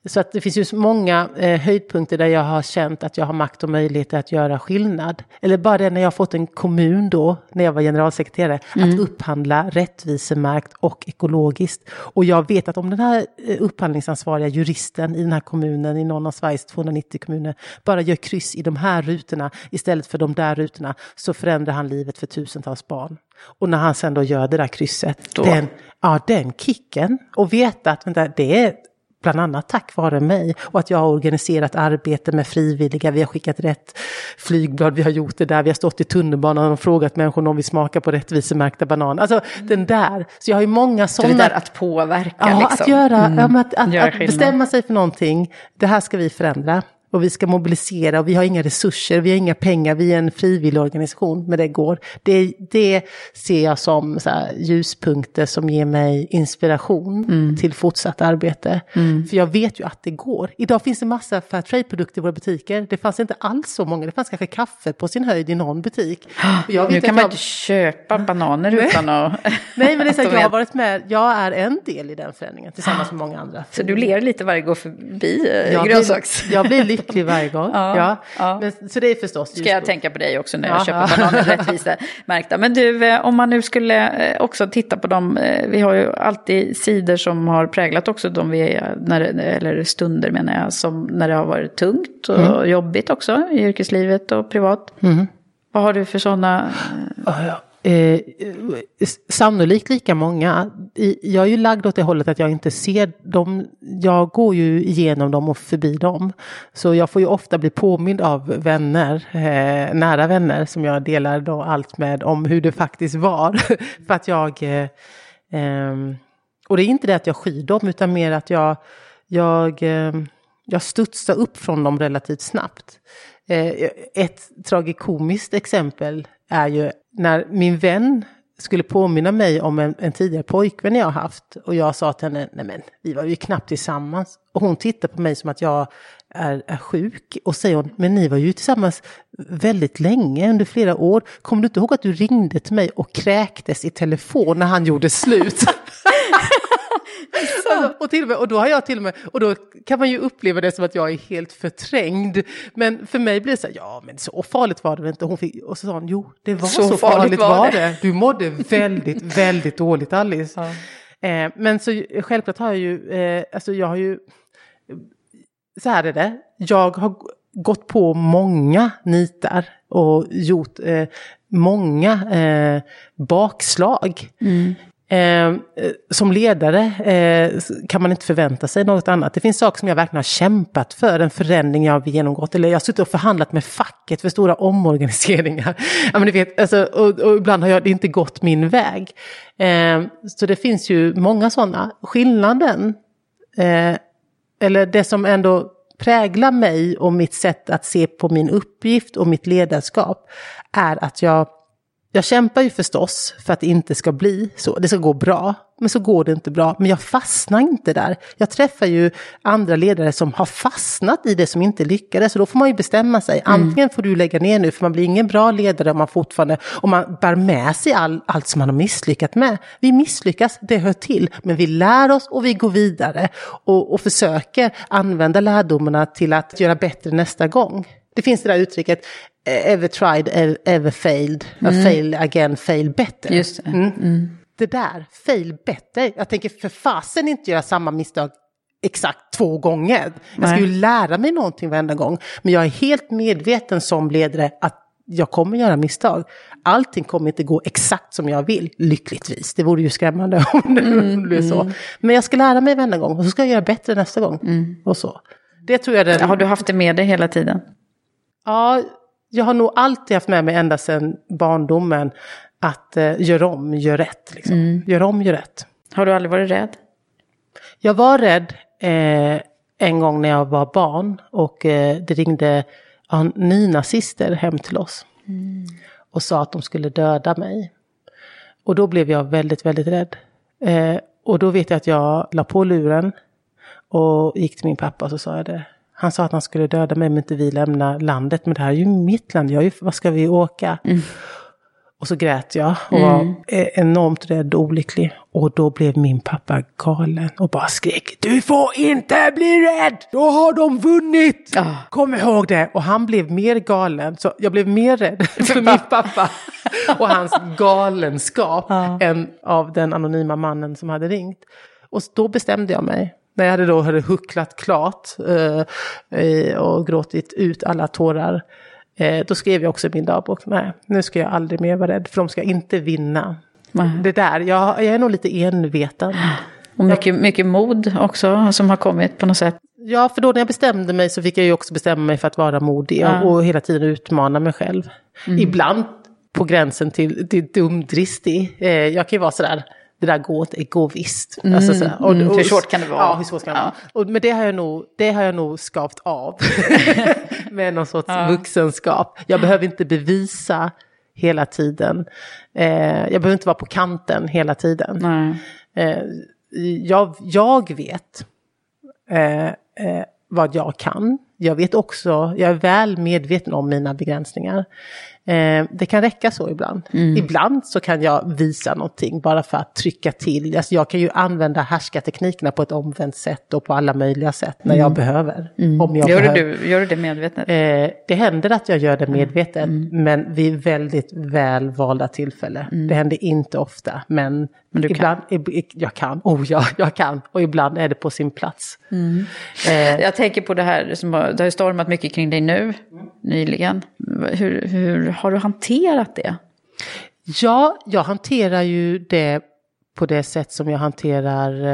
Så att det finns ju många eh, höjdpunkter där jag har känt att jag har makt och möjlighet att göra skillnad. Eller bara det när jag har fått en kommun då, när jag var generalsekreterare, mm. att upphandla rättvisemärkt och ekologiskt. Och jag vet att om den här eh, upphandlingsansvariga juristen i den här kommunen, i någon av Sveriges 290 kommuner, bara gör kryss i de här rutorna istället för de där rutorna, så förändrar han livet för tusentals barn. Och när han sen då gör det där krysset, den, ja, den kicken, och veta att vänta, det är bland annat tack vare mig och att jag har organiserat arbete med frivilliga. Vi har skickat rätt flygblad, vi har gjort det där, vi har stått i tunnelbanan och frågat människor om vi smakar på rättvisemärkta bananer. Alltså mm. den där, så jag har ju många sådana. Det där att påverka ja, liksom. Att göra, mm. ja, att, att, att bestämma sig för någonting, det här ska vi förändra. Och vi ska mobilisera och vi har inga resurser, vi har inga pengar, vi är en frivillig organisation, men det går. Det, det ser jag som ljuspunkter som ger mig inspiration Mm. till fortsatt arbete. För jag vet ju att det går. Idag finns det massa fair trade-produkter i våra butiker. Det fanns inte alls så många, det fanns kanske kaffe på sin höjd i någon butik. Nu kan man inte köpa bananer utan att... Nej, men det är så jag har varit med, jag är en del i den förändringen tillsammans med många andra. Så du ler lite varje gång förbi jag grönsaks... blir, jag blir lycklig varje gång. Ja, ja, ja. Men, så det är förstås Ska jag tänka på dig också när jag Ja. köper bananer rättvisa märkta. Men du, eh, om man nu skulle eh, också titta på dem. eh, Vi har ju alltid sidor som har präglat också de vi, när, eller stunder menar jag, som när det har varit tungt och Mm. jobbigt också i yrkeslivet och privat. Vad har du för sådana? Eh, sannolikt lika många. Jag är ju lagd åt det hållet att jag inte ser dem. Jag går ju igenom dem och förbi dem. Så jag får ju ofta bli påmind av vänner, eh, nära vänner som jag delar då allt med om hur det faktiskt var. För att jag... Eh, ehm, och det är inte det att jag skyr dem utan mer att jag, jag, eh, jag studsar upp från dem relativt snabbt. Eh, ett tragikomiskt exempel är ju när min vän skulle påminna mig om en, en tidigare pojkvän jag har haft. Och jag sa till henne, nej men vi var ju knappt tillsammans. Och hon tittar på mig som att jag är, är sjuk. Och säger hon, men ni var ju tillsammans väldigt länge, under flera år. Kommer du inte ihåg att du ringde till mig och kräktes i telefon när han gjorde slut? Alltså, och, till och, med, och då har jag till och med, och då kan man ju uppleva det som att jag är helt förträngd. Men för mig blir det så här, ja men så farligt var det inte. Hon fick, och så sa hon, jo det var så, farligt, var det. Du mådde väldigt, väldigt dåligt Alice. Eh, men så självklart har jag ju, eh, alltså jag har ju, så här är det, jag har gått på många nitar och gjort eh, många eh, bakslag. Eh, Ehm, eh, som ledare eh, kan man inte förvänta sig något annat. Det finns saker som jag verkligen har kämpat för, en förändring jag har genomgått. Eller jag har suttit och förhandlat med facket för stora omorganiseringar. ja, men du vet, alltså, och, och ibland har jag, det inte gått min väg. Eh, så det finns ju många sådana. Skillnaden eh, eller det som ändå präglar mig och mitt sätt att se på min uppgift och mitt ledarskap är att jag, jag kämpar ju förstås för att det inte ska bli så. Det ska gå bra, men så går det inte bra. Men jag fastnar inte där. Jag träffar ju andra ledare som har fastnat i det som inte lyckades. Så då får man ju bestämma sig. Antingen får du lägga ner nu, för man blir ingen bra ledare om man fortfarande om man bär med sig all, allt som man har misslyckats med. Vi misslyckas, det hör till. Men vi lär oss och vi går vidare. Och, och försöker använda lärdomarna till att göra bättre nästa gång. Det finns det där uttrycket, eh, ever tried, ever, failed, mm. fail again, fail better. Just det. Mm. Det där, fail better. Jag tänker för fasen inte göra samma misstag exakt två gånger. Jag ska ju lära mig någonting varenda gång. Men jag är helt medveten som ledare att jag kommer göra misstag. Allting kommer inte gå exakt som jag vill, lyckligtvis. Det vore ju skrämmande om det Mm, blev så. Men jag ska lära mig varenda gång och så ska jag göra bättre nästa gång. Och så. Det tror jag den... Har du haft det med dig hela tiden? Ja, jag har nog alltid haft med mig ända sedan barndomen att eh, gör om, gör rätt. Liksom. Gör om, gör rätt. Har du aldrig varit rädd? Jag var rädd eh, en gång när jag var barn och eh, det ringde ja, nynazister hem till oss. Och sa att de skulle döda mig. Och då blev jag väldigt, väldigt rädd. Eh, och då vet jag att jag la på luren och gick till min pappa och så sa jag det. Han sa att han skulle döda mig om inte vi lämnar landet. Men det här är ju mitt land, jag ju, vad ska vi åka? Och så grät jag och var eh, enormt rädd och olycklig. Och då blev min pappa galen och bara skrek Du får inte bli rädd! Då har de vunnit! Kom ihåg det! Och han blev mer galen. Så jag blev mer rädd för min pappa och hans galenskap än av den anonyma mannen som hade ringt. Och då bestämde jag mig. När jag hade då hade hucklat klart eh, och gråtit ut alla tårar. Eh, då skrev jag också i min dagbok, nej, nu ska jag aldrig mer vara rädd, för de ska inte vinna. Det där, jag, jag är nog lite enveten. Och mycket, mycket mod också som har kommit på något sätt. Ja, för då när jag bestämde mig så fick jag ju också bestämma mig för att vara modig Ja. och hela tiden utmana mig själv. Ibland på gränsen till, till dumdristig. Eh, jag kan ju vara sådär, det där går det går visst. Mm, Alltså, så här, och, mm, och- hur svårt kan det vara? Ja, hur svårt kan det Ja. vara? Och, men det har, jag nog, det har jag nog skavt av med någon sorts Ja. vuxenskap. Jag behöver inte bevisa hela tiden. Eh, jag behöver inte vara på kanten hela tiden. Eh, jag, jag vet eh, eh, vad jag kan. Jag vet också, jag är väl medveten om mina begränsningar. Eh, det kan räcka så ibland. Ibland så kan jag visa någonting bara för att trycka till. Alltså jag kan ju använda härskarteknikerna på ett omvänt sätt och på alla möjliga sätt när jag behöver. Om jag Gör, behöver. du, gör du det medvetet? Eh, det händer att jag gör det medvetet, men vid väldigt väl valda tillfällen. Det händer inte ofta, men, Men du kan. ibland, ib- jag kan. Oh ja, jag kan. Och ibland är det på sin plats. Eh, Jag tänker på det här som har, det har stormat mycket kring dig nu, nyligen. Hur, hur har du hanterat det? Ja, jag hanterar ju det på det sätt som jag hanterar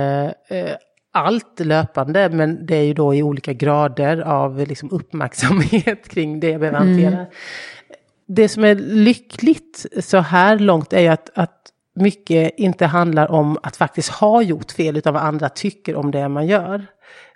eh, allt löpande, men det är ju då i olika grader av liksom, uppmärksamhet kring det jag behöver hantera. Det som är lyckligt så här långt är ju att, att mycket inte handlar om att faktiskt ha gjort fel, utan vad andra tycker om det man gör.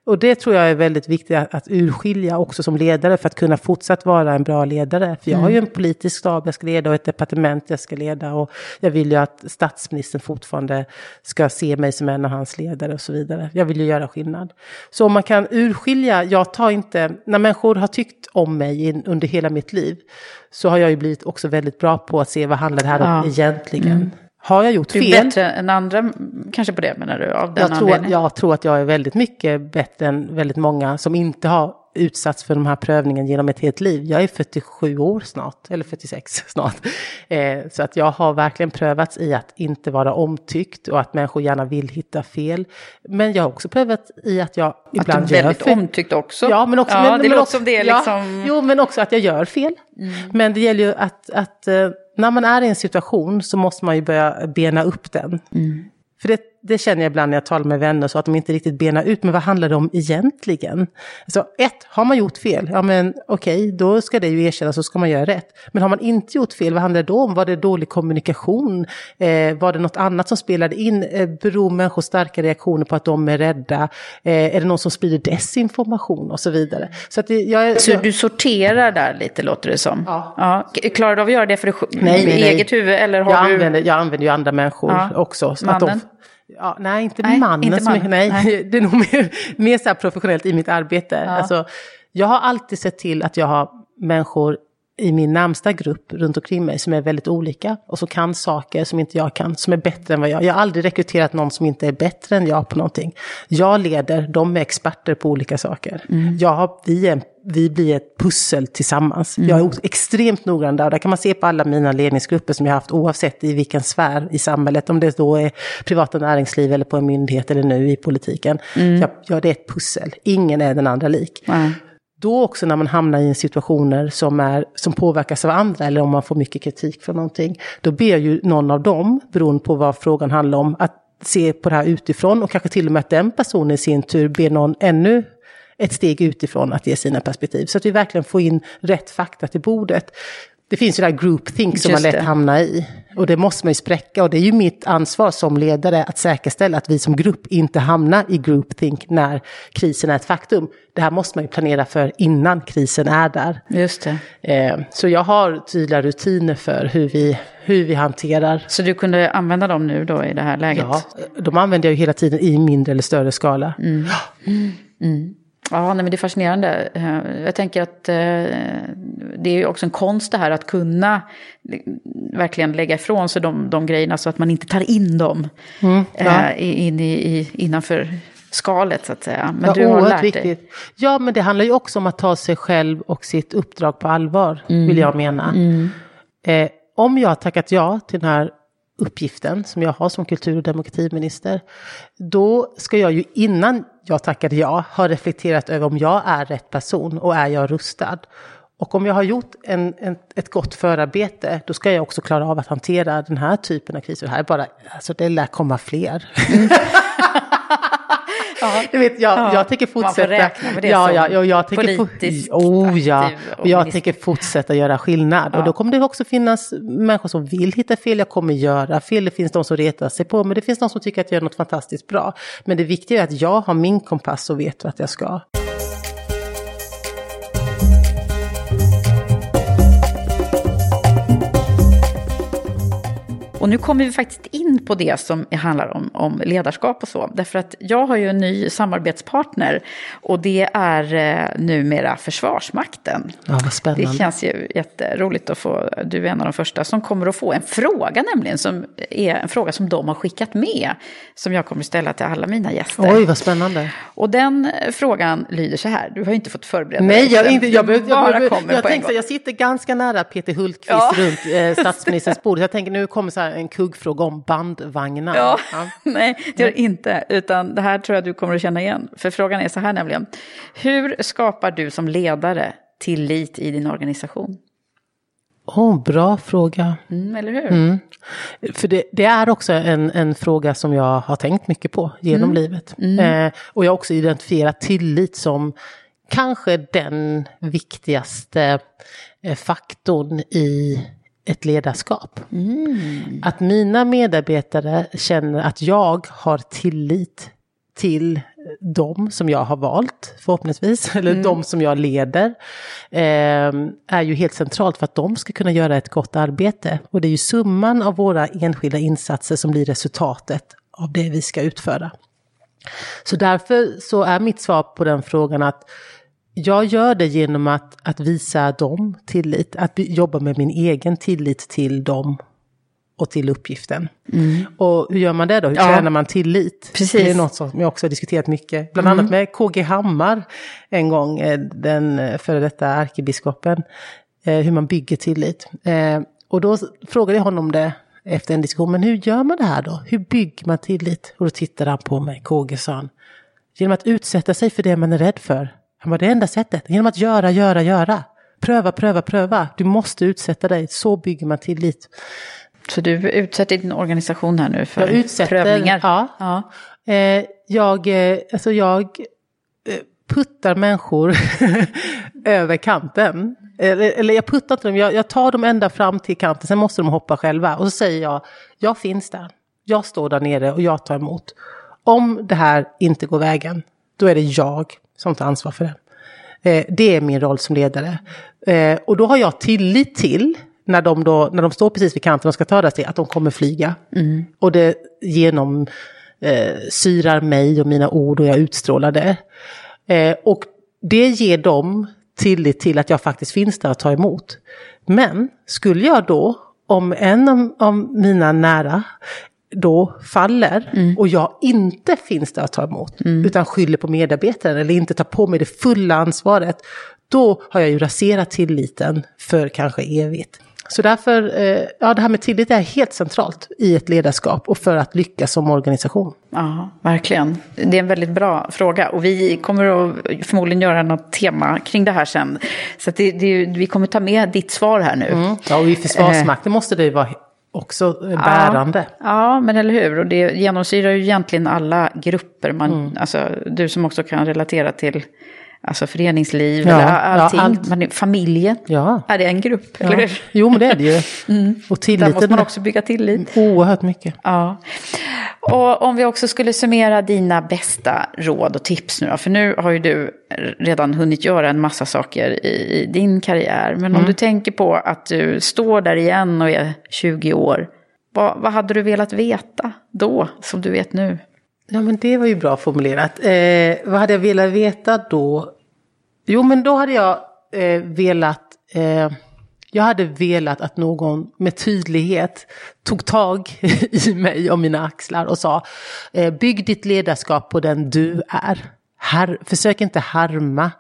Och det tror jag är väldigt viktigt att, att urskilja också som ledare för att kunna fortsatt vara en bra ledare. För jag har ju en politisk stab jag ska leda och ett departement jag ska leda och jag vill ju att statsministern fortfarande ska se mig som en av hans ledare och så vidare. Jag vill ju göra skillnad. Så om man kan urskilja, jag tar inte, när människor har tyckt om mig under hela mitt liv så har jag ju blivit också väldigt bra på att se vad handlar det här om Ja. egentligen. Har jag gjort Du är fel? bättre än andra, kanske på det menar du, av den jag tror, jag tror att jag är väldigt mycket bättre än väldigt många som inte har utsatts för de här prövningen genom ett helt liv. Jag är 47 år snart, eller 46 snart. Eh, så att jag har verkligen prövats i att inte vara omtyckt och att människor gärna vill hitta fel. Men jag har också prövat i att jag Att du ibland är gör väldigt fel. omtyckt också. Ja, men också, ja, men, det men låter också, som det är ja, liksom... Jo, men också att jag gör fel. Men det gäller ju att, att eh, när man är i en situation så måste man ju börja bena upp den. För det, det känner jag ibland när jag talar med vänner så att de inte riktigt benar ut, men vad handlar det om egentligen? Alltså ett, har man gjort fel, ja men okej, då ska det ju erkännas så ska man göra rätt. Men har man inte gjort fel, vad handlar det då om? Var det dålig kommunikation? Eh, var det något annat som spelade in? Eh, beror människor starka reaktioner på att de är rädda? Eh, är det någon som sprider desinformation och så vidare? Så att det, jag, Så jag, du sorterar där lite låter det som? Ja. K- Klarar du av att göra det för dig Nej, nej, i nej. eget huvud? Eller har jag, du... använder, jag använder ju andra människor Ja. också. så Mannen? Ja, nej, inte Nej, mannen. inte som, mannen. nej, Nej. Det är nog mer, mer så professionellt i mitt arbete. Alltså, jag har alltid sett till att jag har människor i min närmsta grupp runt omkring mig som är väldigt olika och som kan saker som inte jag kan, som är bättre än vad jag. Jag har aldrig rekryterat någon som inte är bättre än jag på någonting. Jag leder, de är experter på olika saker. Jag har, vi, är, vi blir ett pussel tillsammans. Jag är o- extremt noggrann där. Och där kan man se på alla mina ledningsgrupper som jag har haft oavsett i vilken sfär i samhället. Om det då är privata näringsliv eller på en myndighet eller nu i politiken. Jag, jag, det är ett pussel. Ingen är den andra lik. Nej. Då också när man hamnar i situationer som, är, som påverkas av andra eller om man får mycket kritik för någonting, då ber ju någon av dem, beroende på vad frågan handlar om, att se på det här utifrån och kanske till och med att den personen i sin tur ber någon ännu ett steg utifrån att ge sina perspektiv. Så att vi verkligen får in rätt fakta till bordet. Det finns ju det här groupthink som Just man lätt det. hamnar i. Och det måste man ju spräcka. Och det är ju mitt ansvar som ledare att säkerställa att vi som grupp inte hamnar i groupthink när krisen är ett faktum. Det här måste man ju planera för innan krisen är där. Just det. Eh, så jag har tydliga rutiner för hur vi, hur vi hanterar. Så du kunde använda dem nu då i det här läget? Ja, de använder jag ju hela tiden i mindre eller större skala. Ja, nej, men det är fascinerande. Eh, Jag tänker att eh, det är ju också en konst det här att kunna li- verkligen lägga ifrån sig de, de grejerna så att man inte tar in dem Mm, ja. eh, in i, i, innanför skalet så att säga. Men ja, du har lärt dig. viktigt. Ja, men det handlar ju också om att ta sig själv och sitt uppdrag på allvar, Mm. vill jag mena. Eh, om jag har tackat ja till den här uppgiften som jag har som kultur och demokratiminister, då ska jag ju innan jag tackade ja ha reflekterat över om jag är rätt person och är jag rustad. Och om jag har gjort en, en, ett gott förarbete, då ska jag också klara av att hantera den här typen av kriser. Det här är bara, alltså det lär komma fler. ja. Du vet, jag, Ja, jag tänker man får fortsätta. räkna med det ja, som ja, och jag tänker politiskt oh, ja. och jag minister. tänker fortsätta göra skillnad. Och då kommer det också finnas människor som vill hitta fel. Jag kommer göra fel. Det finns de som retar sig på men Det finns de som tycker att jag gör något fantastiskt bra. Men det viktiga är att jag har min kompass och vet vart jag ska. Och nu kommer vi faktiskt in på det som handlar om, om ledarskap och så. Därför att jag har ju en ny samarbetspartner och det är eh, numera Försvarsmakten. Ja, vad spännande. Det känns ju jätteroligt att få, du är en av de första som kommer att få en fråga nämligen, som är en fråga som de har skickat med, som jag kommer att ställa till alla mina gäster. Oj, vad spännande. Och den eh, frågan lyder så här, du har ju inte fått förbereda Nej, dig, jag, inte, jag, jag, kommer jag på en tänkte så, gång. jag sitter ganska nära Peter Hultqvist Ja. runt eh, statsministerns bord. Jag tänker nu kommer så här en kuggfråga om bandvagnar. Ja, nej, det gör det inte. Utan det här tror jag du kommer att känna igen. För frågan är så här nämligen. Hur skapar du som ledare tillit i din organisation? Åh, bra fråga. Mm, eller hur? Mm. För det, det är också en, en fråga som jag har tänkt mycket på genom Mm. livet. Eh, och jag har också identifierat tillit som kanske den viktigaste eh, faktorn i ett ledarskap. Att mina medarbetare känner att jag har tillit till dem som jag har valt, förhoppningsvis, eller de som jag leder, eh, är ju helt centralt för att de ska kunna göra ett gott arbete. Och det är ju summan av våra enskilda insatser som blir resultatet av det vi ska utföra. Så därför så är mitt svar på den frågan att jag gör det genom att, att visa dem tillit, att jobba med min egen tillit till dem och till uppgiften. Och hur gör man det då? Hur Ja. tränar man tillit? Precis. Det är något som jag också har diskuterat mycket, bland annat med KG Hammar en gång, eh, den eh, före detta ärkebiskopen, eh, hur man bygger tillit. Och då frågade jag honom det efter en diskussion, men hur gör man det här då? Hur bygger man tillit? Och då tittade han på mig, KG sa han, genom att utsätta sig för det man är rädd för. Han var det enda sättet, genom att göra, göra, göra. Pröva, pröva, pröva. Du måste utsätta dig, så bygger man tillit. Så du utsätter din organisation här nu för Jag utsätter, prövningar? Ja. ja. Eh, jag, eh, alltså jag eh, puttar människor över kanten. Eller, eller jag puttar inte dem, jag, jag tar dem ända fram till kanten, sen måste de hoppa själva. Och så säger jag, jag finns där. Jag står där nere och jag tar emot. Om det här inte går vägen, då är det jag som tar ansvar för det. Eh, det är min roll som ledare. Eh, och då har jag tillit till, när de, då, när de står precis vid kanten och ska ta det till, att de kommer flyga. Och det genom eh, syrar mig och mina ord och jag utstrålar det. Eh, och det ger dem tillit till att jag faktiskt finns där och tar emot. Men skulle jag då, om en av, av mina nära då faller och jag inte finns där att ta emot, utan skyller på medarbetaren eller inte tar på mig det fulla ansvaret, då har jag ju raserat tilliten för kanske evigt. Så därför, eh, ja det här med tillit är helt centralt i ett ledarskap och för att lyckas som organisation. Ja, verkligen. Det är en väldigt bra fråga. Och vi kommer att förmodligen göra något tema kring det här sen. Så det, det, vi kommer ta med ditt svar här nu. Ja, och i Försvarsmakten måste det ju vara också bärande. Ja, ja, men eller hur. Och det genomsyrar ju egentligen alla grupper. Man, Mm. alltså, du som också kan relatera till alltså, föreningsliv, Ja, eller ja, allting. allt. Man, familjen, Ja. är det en grupp? Ja. Eller? Jo, men det är det ju. Och Där måste tilliten man också bygga tillit. oerhört mycket. Ja. Och om vi också skulle summera dina bästa råd och tips nu då, för nu har ju du redan hunnit göra en massa saker i, i din karriär. Men om du tänker på att du står där igen och är 20 år, vad, vad hade du velat veta då, som du vet nu? Ja, men det var ju bra formulerat. Eh, vad hade jag velat veta då? Jo, men då hade jag eh, velat... Eh, jag hade velat att någon med tydlighet tog tag i mig och mina axlar och sa eh, bygg ditt ledarskap på den du är. Har, försök inte harma.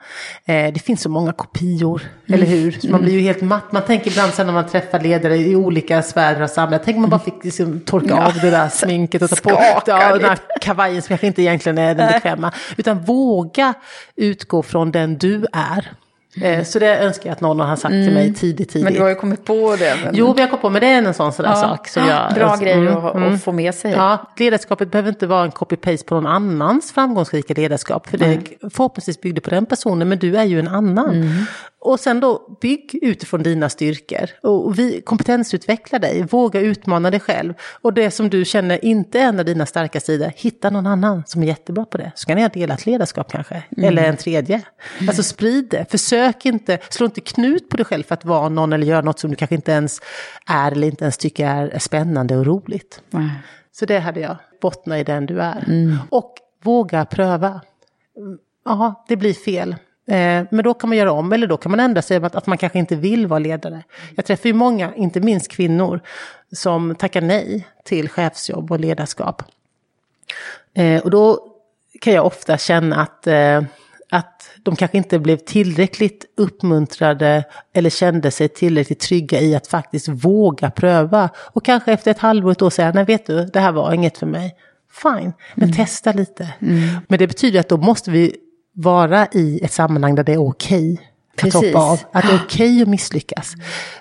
Eh, det finns så många kopior, eller hur? Så man blir ju helt matt. Man tänker ibland sen när man träffar ledare i olika sfärer av samhället. Tänk om man bara fick liksom torka av det där sminket och ta på ja, den här lite. kavajen som kanske inte egentligen är den bekväma. Utan våga utgå från den du är. Eh, Så det önskar jag att någon har sagt till mig tidigt, tidigt. Men du har ju kommit på det. Men... Jo, vi har kommit på, men det är en sån sån där Ja. sak. Som jag, Bra alltså, grej mm, att, mm. få med sig. Ja, ledarskapet behöver inte vara en copy-paste på någon annans framgångsrika ledarskap. För det förhoppningsvis byggde på den personen, men du är ju en annan. Mm. Och sen då, bygg utifrån dina styrkor. Och vi kompetensutveckla dig, våga utmana dig själv. Och det som du känner inte är en av dina starka sidor, hitta någon annan som är jättebra på det. Så kan ni ha delat ledarskap kanske, Mm. eller en tredje. Alltså sprid det, försök inte, slå inte knut på dig själv för att vara någon eller göra något som du kanske inte ens är eller inte ens tycker är, spännande och roligt. Nej. Så det hade jag, bottna i den du är. Och våga pröva. Mm, Ja, det blir fel. Eh, men då kan man göra om, eller då kan man ändra sig att, man kanske inte vill vara ledare. Jag träffar ju många, inte minst kvinnor, som tackar nej till chefsjobb och ledarskap. Eh, och då kan jag ofta känna att, eh, att de kanske inte blev tillräckligt uppmuntrade eller kände sig tillräckligt trygga i att faktiskt våga pröva. Och kanske efter ett halvår, ett år säga, nej vet du, det här var inget för mig. Fine, men testa lite. Men det betyder att då måste vi vara i ett sammanhang där det är okej. Okay Precis. hoppa av. Att det är okej att misslyckas.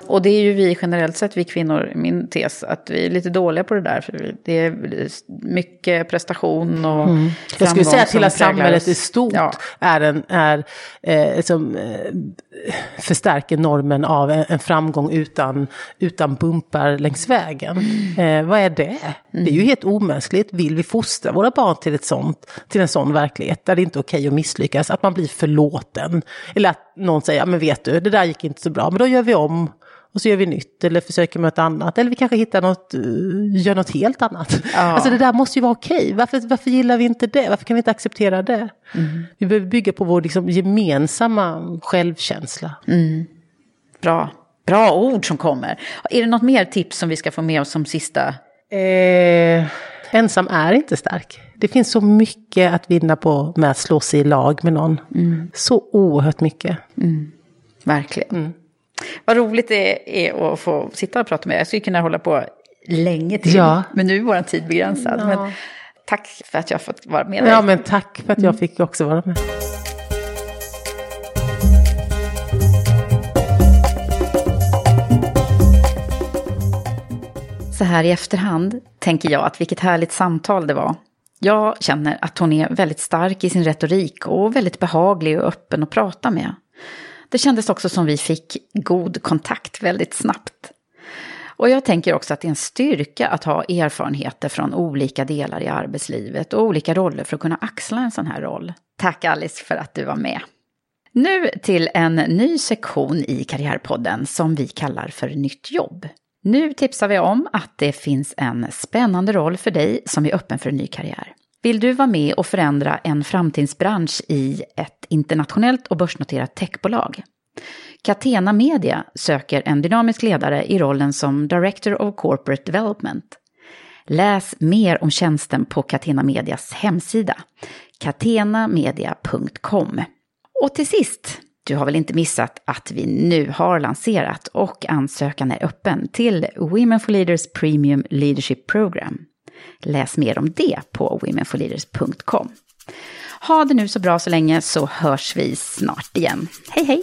Och det är ju vi generellt sett, vi kvinnor, min tes, att vi är lite dåliga på det där. För det är mycket prestation och Mm. Jag skulle säga att framgång hela samhället i stort Ja. är en, är, eh, som, eh, förstärker normen av en, en framgång utan, utan bumpar längs vägen. Eh, vad är det? Det är ju helt omänskligt. Vill vi fostra våra barn till, ett sånt, till en sån verklighet där det inte är okej att misslyckas, att man blir förlåten. Eller att någon säger, ja men vet du, det där gick inte så bra, men då gör vi om. Och så gör vi nytt eller försöker med något annat. Eller vi kanske hittar något, eh, gör något helt annat. Alltså det där måste ju vara okej. Varför, varför gillar vi inte det? Varför kan vi inte acceptera det? Vi behöver bygga på vår liksom, gemensamma självkänsla. Bra. Bra ord som kommer. Är det något mer tips som vi ska få med oss som sista? Eh, ensam är inte stark. Det finns så mycket att vinna på med att slå sig i lag med någon. Så oerhört mycket. Verkligen. Mm. Vad roligt det är att få sitta och prata med er. Jag skulle kunna hålla på länge till. Ja. Men nu är vår tid begränsad. Men tack för att jag har fått vara med dig. Ja, men tack för att jag fick också vara med. Så här i efterhand tänker jag att vilket härligt samtal det var. Jag känner att hon är väldigt stark i sin retorik och väldigt behaglig och öppen att prata med. Det kändes också som vi fick god kontakt väldigt snabbt. Och jag tänker också att det är en styrka att ha erfarenheter från olika delar i arbetslivet och olika roller för att kunna axla en sån här roll. Tack Alice för att du var med. Nu till en ny sektion i Karriärpodden som vi kallar för Nytt jobb. Nu tipsar vi om att det finns en spännande roll för dig som är öppen för en ny karriär. Vill du vara med och förändra en framtidsbransch i ett internationellt och börsnoterat techbolag? Catena Media söker en dynamisk ledare i rollen som Director of Corporate Development. Läs mer om tjänsten på Catena Medias hemsida, catenamedia.com. Och till sist, du har väl inte missat att vi nu har lanserat och ansökan är öppen till Women for Leaders Premium Leadership Program. Läs mer om det på womenforleaders.com. Ha det nu så bra så länge så hörs vi snart igen. Hej hej!